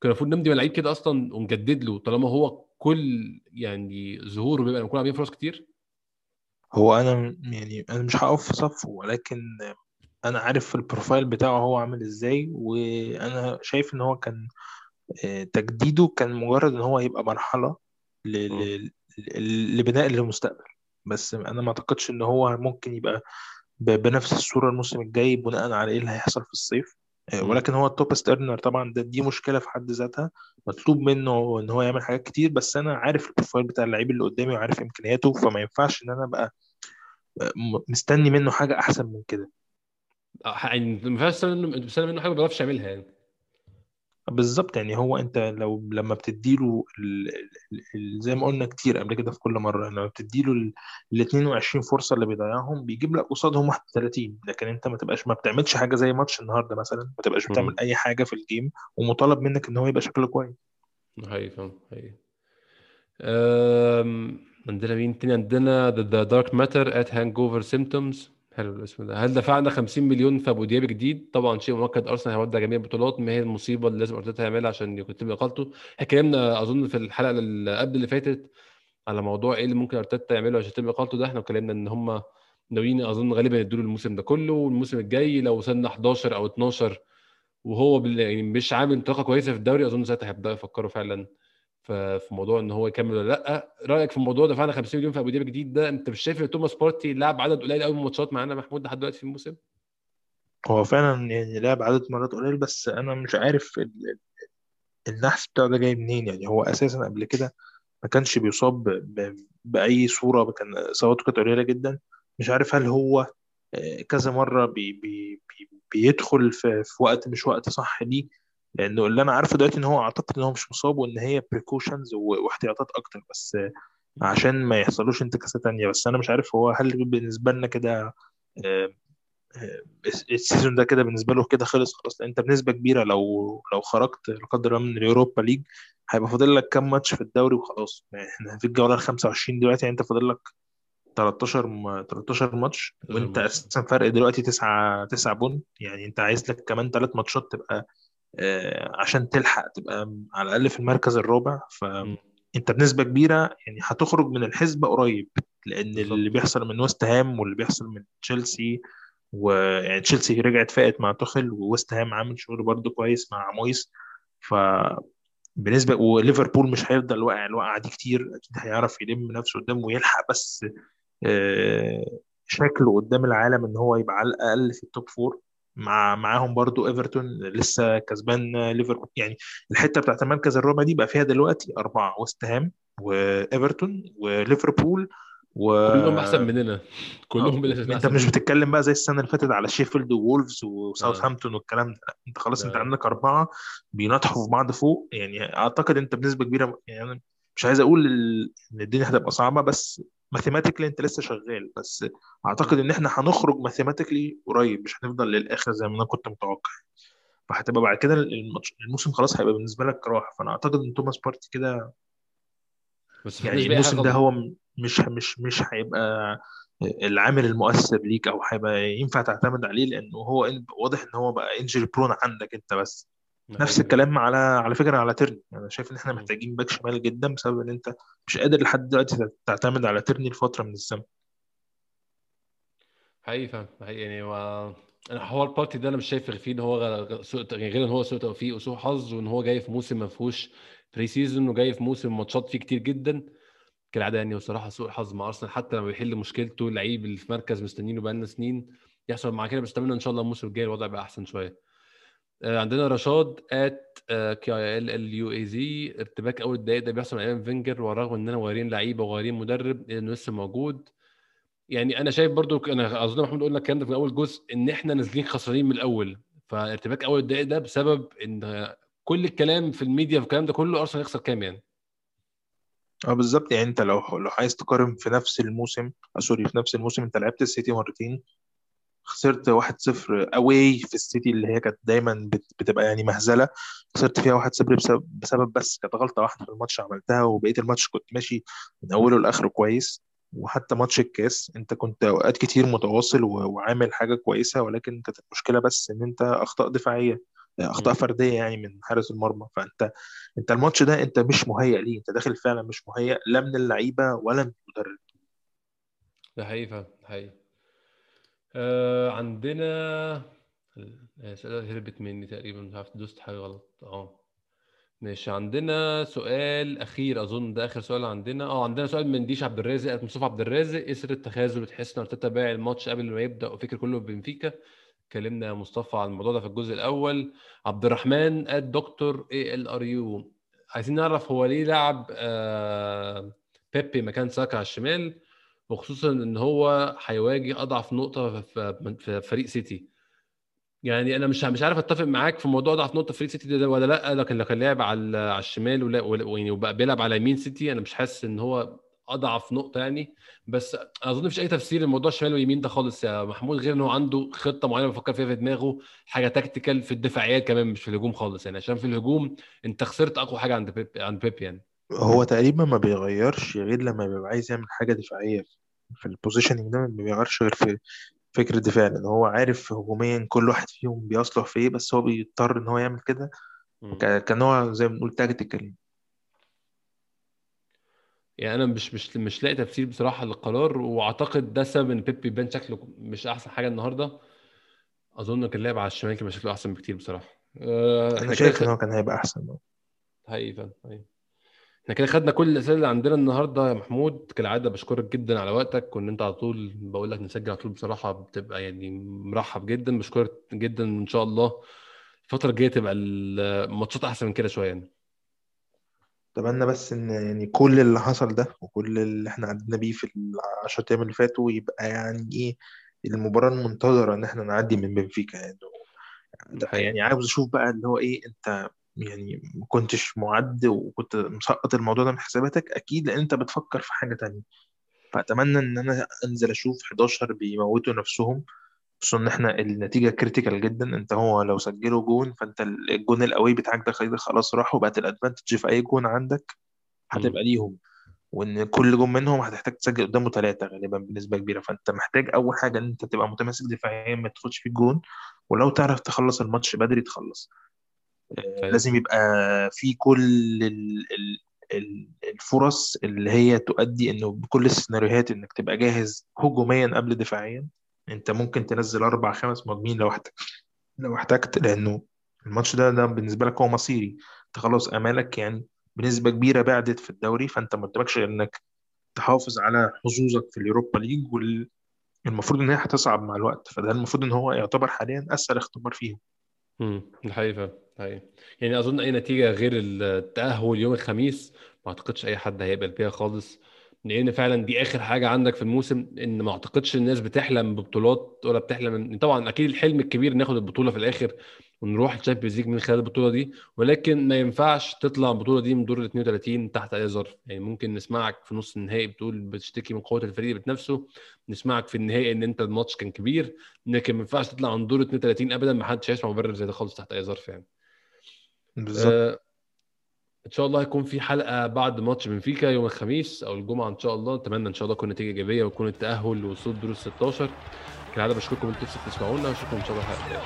كان المفروض نمضي مع لعيب كده أصلا ونجدد له طالما هو كل يعني ظهوره بيبقى نكون عاملين فرص كتير؟ هو أنا يعني أنا مش هقف في صفه ولكن أنا عارف ال profile بتاعه هو عامل إزاي وأنا شايف إن هو كان آه، تجديده كان مجرد إن هو يبقى مرحلة ل... لبناء المستقبل بس أنا ما أعتقدش إن هو ممكن يبقى. بنفس الصورة الموسم الجاي بناء على إيه اللي هيحصل في الصيف آه،. ولكن هو ال top earner طبعا ده دي مشكلة في حد ذاتها مطلوب منه إن هو يعمل حاجات كتير بس أنا عارف ال profile بتاع اللعيب اللي قدامي وعارف إمكانياته فما ينفعش إن أنا أبقى آه، مستني منه حاجة أحسن من كده يعني ما ينفعش تستنى منه حاجة ما بيعرفش يعملها يعني. بالظبط يعني هو انت لو لما بتديله ال... ال... ال... زي ما قلنا كتير قبل كده في كل مرة لما بتديله ال... ال 22 فرصة اللي بيضيعهم بيجيب لك قصادهم 31 لكن انت ما تبقاش ما بتعملش حاجة زي ماتش النهارده مثلا. ما تبقاش بتعمل. أي حاجة في الجيم ومطالب منك إن هو يبقى شكله كويس. حقيقي فاهم حقيقي. أم... عندنا مين تاني؟ عندنا The, the Dark Matter at Hangover Symptoms. حلو الاسم ده. هل دفعنا 50 مليون في أبو دياب جديد؟ طبعا شيء مؤكد. أرسنال هيودع جميع البطولات. ما هي المصيبة اللي لازم أرتيتا يعملها عشان يتم اقالته اتكلمنا أظن في الحلقة اللي قبل اللي فاتت على موضوع إيه اللي ممكن أرتيتا يعمله عشان يتم اقالته ده. إحنا اتكلمنا إن هم ناويين أظن غالبا يدوا الموسم ده كله. والموسم الجاي لو وصلنا 11 أو 12 وهو. يعني مش عامل طاقة كويسة في الدوري أظن ساعتها هيبدأوا يفكروا فعلا في موضوع إن هو يكمل ولا لأ. رأيك في الموضوع دفعنا 50 مليون في أبو دياب جديد ده أنت مش شايف إن توماس بارتي لعب عدد قليل قوي من الماتشات معانا محمود لحد دلوقتي في الموسم؟ هو فعلا يعني لعب عدد مرات قليل بس أنا مش عارف ال... النحس بتاعه ده جاي منين. يعني هو أساسا قبل كده ما كانش بيصاب. بأي صورة كان إصاباته كانت قليلة جدا. مش عارف هل هو آه، كذا مرة بي بي بي بيدخل في, في وقت مش وقت صح ليه لأنه اللي أنا عارفه دلوقتي إن هو أعتقد إن هو مش مصاب وإن هي precautions واحتياطات أكتر بس آه، عشان ما يحصلوش انتكاسة تانية. بس أنا مش عارف هو هل بالنسبة لنا كده آه، ال season ده كده بالنسبة له كده خلص خلاص. أنت بنسبة كبيرة لو لو خرجت لا قدر الله من اليوروبا ليج هيبقى فاضل لك كام ماتش في الدوري وخلاص. إحنا في الجولة ال 25 دلوقتي يعني أنت فاضل لك 13 م... 13 ماتش. وأنت أساسا فرق دلوقتي 9 9 point. يعني أنت عايز لك كمان ثلاث ماتشات تبقى آه عشان تلحق تبقى على الأقل في المركز الرابع. فانت بنسبة كبيرة يعني هتخرج من الحسبة قريب لأن. اللي بيحصل من ويست هام واللي بيحصل من تشيلسي ويعني تشيلسي رجعت فاقت مع توخل وويست هام عامل شغل برده كويس مع مويس ف بالنسبة وليفربول مش هيفضل واقع الوقعه دي كتير أكيد هيعرف يلم نفسه قدام ويلحق بس آه، شكله قدام العالم إن هو يبقى على الأقل في ال top four مع معاهم برضو إيفرتون لسه كسبان ليفربول. يعني الحتة بتاعت المركز الرابع دي بقى فيها دلوقتي أربعة ويست هام وإيفرتون وليفربول و كلهم أحسن مننا. كلهم بلا أنت مش بتتكلم بقى زي السنة اللي فاتت على شيفيلد وولفز وساوثهامبتون آه. والكلام ده. أنت خلاص آه. انت عندك أربعة بينطحوا في بعض فوق. يعني أعتقد أنت بنسبة كبيرة يعني مش عايز أقول إن الدنيا هتبقى صعبة بس mathematically انت لسه شغال بس اعتقد ان إحنا هنخرج mathematically قريب مش هنفضل للآخر زي ما أنا كنت متوقع. فهتبقى بعد كده الموسم خلاص هيبقى بالنسبة لك راح. فأنا أعتقد إن توماس بارتي كده بس يعني الموسم ده هو مش مش مش هيبقى العامل المؤثر ليك أو هيبقى ينفع تعتمد عليه لأنه هو واضح إن هو بقى injury prone عندك أنت بس. نفس الكلام على على فكرة على تيرني أنا شايف إن إحنا محتاجين باك شمال جدا بسبب إن أنت مش قادر لحد دلوقتي تعتمد على تيرني لفترة من الزمن. حقيقي فاهم حقيقي يعني هو أنا حوار البارتي ده أنا مش شايف فيه إن هو سوء يعني غير إن هو سوء توفيق وسوء حظ وإن هو جاي في موسم ما فيهوش pre-season وجاي في موسم ماتشات فيه كتير جدا كالعادة يعني. وصراحة سوء حظ مع أرسنال حتى لما بيحل مشكلته اللعيب اللي في مركز مستنينه بقالنا سنين يحصل مع كده بس أتمنى إن شاء الله الموسم الجاي الوضع يبقى أحسن شوية. عندنا رشاد at K E L L U A Z ارتباك أول الدقائق ده بيحصل من أيام فينجر ورغم إننا مغيرين لعيبة وغيرين مدرب انه لسه موجود. يعني أنا شايف برضو أنا أظن محمود قلنا الكلام ده في أول جزء إن إحنا نازلين خسرانين من الأول. فارتباك أول الدقائق ده بسبب إن كل الكلام في الميديا في الكلام ده كله أرسنال يخسر كام يعني؟ آه بالظبط. يعني أنت لو لو عايز تقارن في نفس الموسم آه sorry في نفس الموسم أنت لعبت السيتي مرتين خسرت 1-0 away في السيتي اللي هي كانت دايما بتبقى يعني مهزلة. خسرت فيها 1-0 بسبب بسبب بس كانت غلطة واحدة في الماتش عملتها وبقيه الماتش كنت ماشي من أوله لآخره كويس. وحتى ماتش الكاس أنت كنت أوقات كتير متواصل وعامل حاجة كويسة ولكن كانت المشكلة بس إن أنت أخطاء دفاعية أخطاء فردية يعني من حارس المرمى. فأنت أنت الماتش ده أنت مش مهيئ ليه أنت داخل فعلا مش مهيئ لا من اللعيبة ولا من المدرب. ده حقيقي فعلا حقيقي. آه عندنا الأسئلة هربت مني تقريبا مش عارف دوست حاجة غلط. آه. ماشي. عندنا سؤال أخير أظن ده آخر سؤال عندنا. آه عندنا سؤال من ديش عبد الرازق مصطفى عبد الرازق. إيه سر التخاذل بتحس إن أرتيتا باع الماتش قبل ما يبدأ وفكر كله في بنفيكا اتكلمنا يا مصطفى عن الموضوع ده في الجزء الأول. عبد الرحمن الدكتور E L R U عايزين نعرف هو ليه لعب آه بيبي مكان ساكا على الشمال؟ وخصوصا إن هو هيواجه أضعف نقطة في فريق سيتي. يعني أنا مش مش عارف أتفق معاك في موضوع أضعف نقطة في فريق سيتي ده ولا لأ لكن لو كان لعب على على الشمال ويعني وبقى بيلعب على يمين سيتي أنا مش حاسس إن هو أضعف نقطة يعني. بس أظن مفيش أي تفسير لموضوع الشمال واليمين ده خالص يا محمود غير ان هو عنده خطة معينة بيفكر فيها في دماغه حاجة تكتيكال في الدفاعيات كمان مش في الهجوم خالص. يعني عشان في الهجوم أنت خسرت أقوى حاجة عند بيب عند بيب يعني. هو تقريبا ما بيغيرش غير لما بيبقى عايز يعمل حاجة دفاعية في ال positioning ده ما بيغيرش غير في فكر الدفاع لأن هو عارف هجوميا كل واحد فيهم بيصلح في إيه بس هو بيضطر إن هو يعمل كده كنوع زي ما بنقول tactical يعني أنا مش مش مش لاقي تفسير بصراحة للقرار وأعتقد ده سبب إن بيبي بان شكله مش أحسن حاجة النهارده. أظن كان لعب على الشمال كان شكله أحسن بكتير بصراحة. أه أنا شايف إن هو كان هيبقى أحسن حقيقي فعلا إحنا كده خدنا كل الأسئلة اللي عندنا النهارده يا محمود. كالعادة بشكرك جدا على وقتك وإن أنت على طول بقول لك نسجل على طول بصراحة بتبقى يعني مرحب جدا. بشكرك جدا إن شاء الله. الفترة الجاية تبقى الماتشات أحسن من كده شوية يعني. أتمنى بس إن يعني كل اللي حصل ده وكل اللي إحنا عدينا بيه في العشرة أيام اللي فاتوا يبقى يعني إيه المباراة المنتظرة إن إحنا نعدي من بنفيكا يعني. يعني عاوز أشوف بقى اللي هو إيه أنت يعني ما كنتش معد وكنت مسقط الموضوع ده من حساباتك أكيد لأن أنت بتفكر في حاجة تانية. فأتمنى إن أنا أنزل أشوف 11 بيموتوا نفسهم خصوصا إن إحنا النتيجة critical جدا أنت هو لو سجلوا جون فأنت الجون القوي بتاعك ده خلاص راح وبقت ال advantage في أي جون عندك هتبقى ليهم. وإن كل جون منهم هتحتاج تسجل قدامه ثلاثة غالبا بنسبة كبيرة. فأنت محتاج أول حاجة إن أنت تبقى متماسك دفاعيا ما تدخلش في الجون ولو تعرف تخلص الماتش بدري تخلص. لازم يبقى في كل ال ال الفرص اللي هي تؤدي إنه بكل السيناريوهات إنك تبقى جاهز هجوميا قبل دفاعيا. أنت ممكن تنزل أربع خمس مهاجمين لو احتجت لو احتجت لأنه الماتش ده ده بالنسبة لك هو مصيري. أنت خلاص أمالك يعني بنسبة كبيرة بعدت في الدوري فأنت ما قدامكش غير إنك تحافظ على حظوظك في اليوروبا ليج والمفروض إن هي هتصعب مع الوقت. فده المفروض إن هو يعتبر حاليا أسهل اختبار فيهم. امم الحقيقة فعلا يعني أظن أي نتيجة غير التأهل يوم الخميس ما أعتقدش أي حد هيقبل بيها خالص لأن فعلا دي آخر حاجة عندك في الموسم إن ما أعتقدش الناس بتحلم ببطولات ولا بتحلم طبعا أكيد الحلم الكبير ناخد البطولة في الآخر ونروح ال Champions League من خلال البطولة دي ولكن ما ينفعش تطلع البطولة دي من دور ال 32 تحت أي ظرف. يعني ممكن نسمعك في نص النهائي بتقول بتشتكي من قوة الفريق اللي بتنافسه نسمعك في النهائي إن أنت الماتش كان كبير لكن ما ينفعش تطلع من دور 32 ابدا ما حدش هيسمع مبرر زي ده خالص تحت أي ظرف يعني. بالظبط. آه إن شاء الله هيكون في حلقة بعد ماتش بنفيكا يوم الخميس أو الجمعة إن شاء الله. أتمنى إن شاء الله تكون نتيجة إيجابية ويكون التأهل لوصول دور ال 16 كالعادة بشكركم أنتم تسمعونا واشوفكم إن شاء الله الحلقة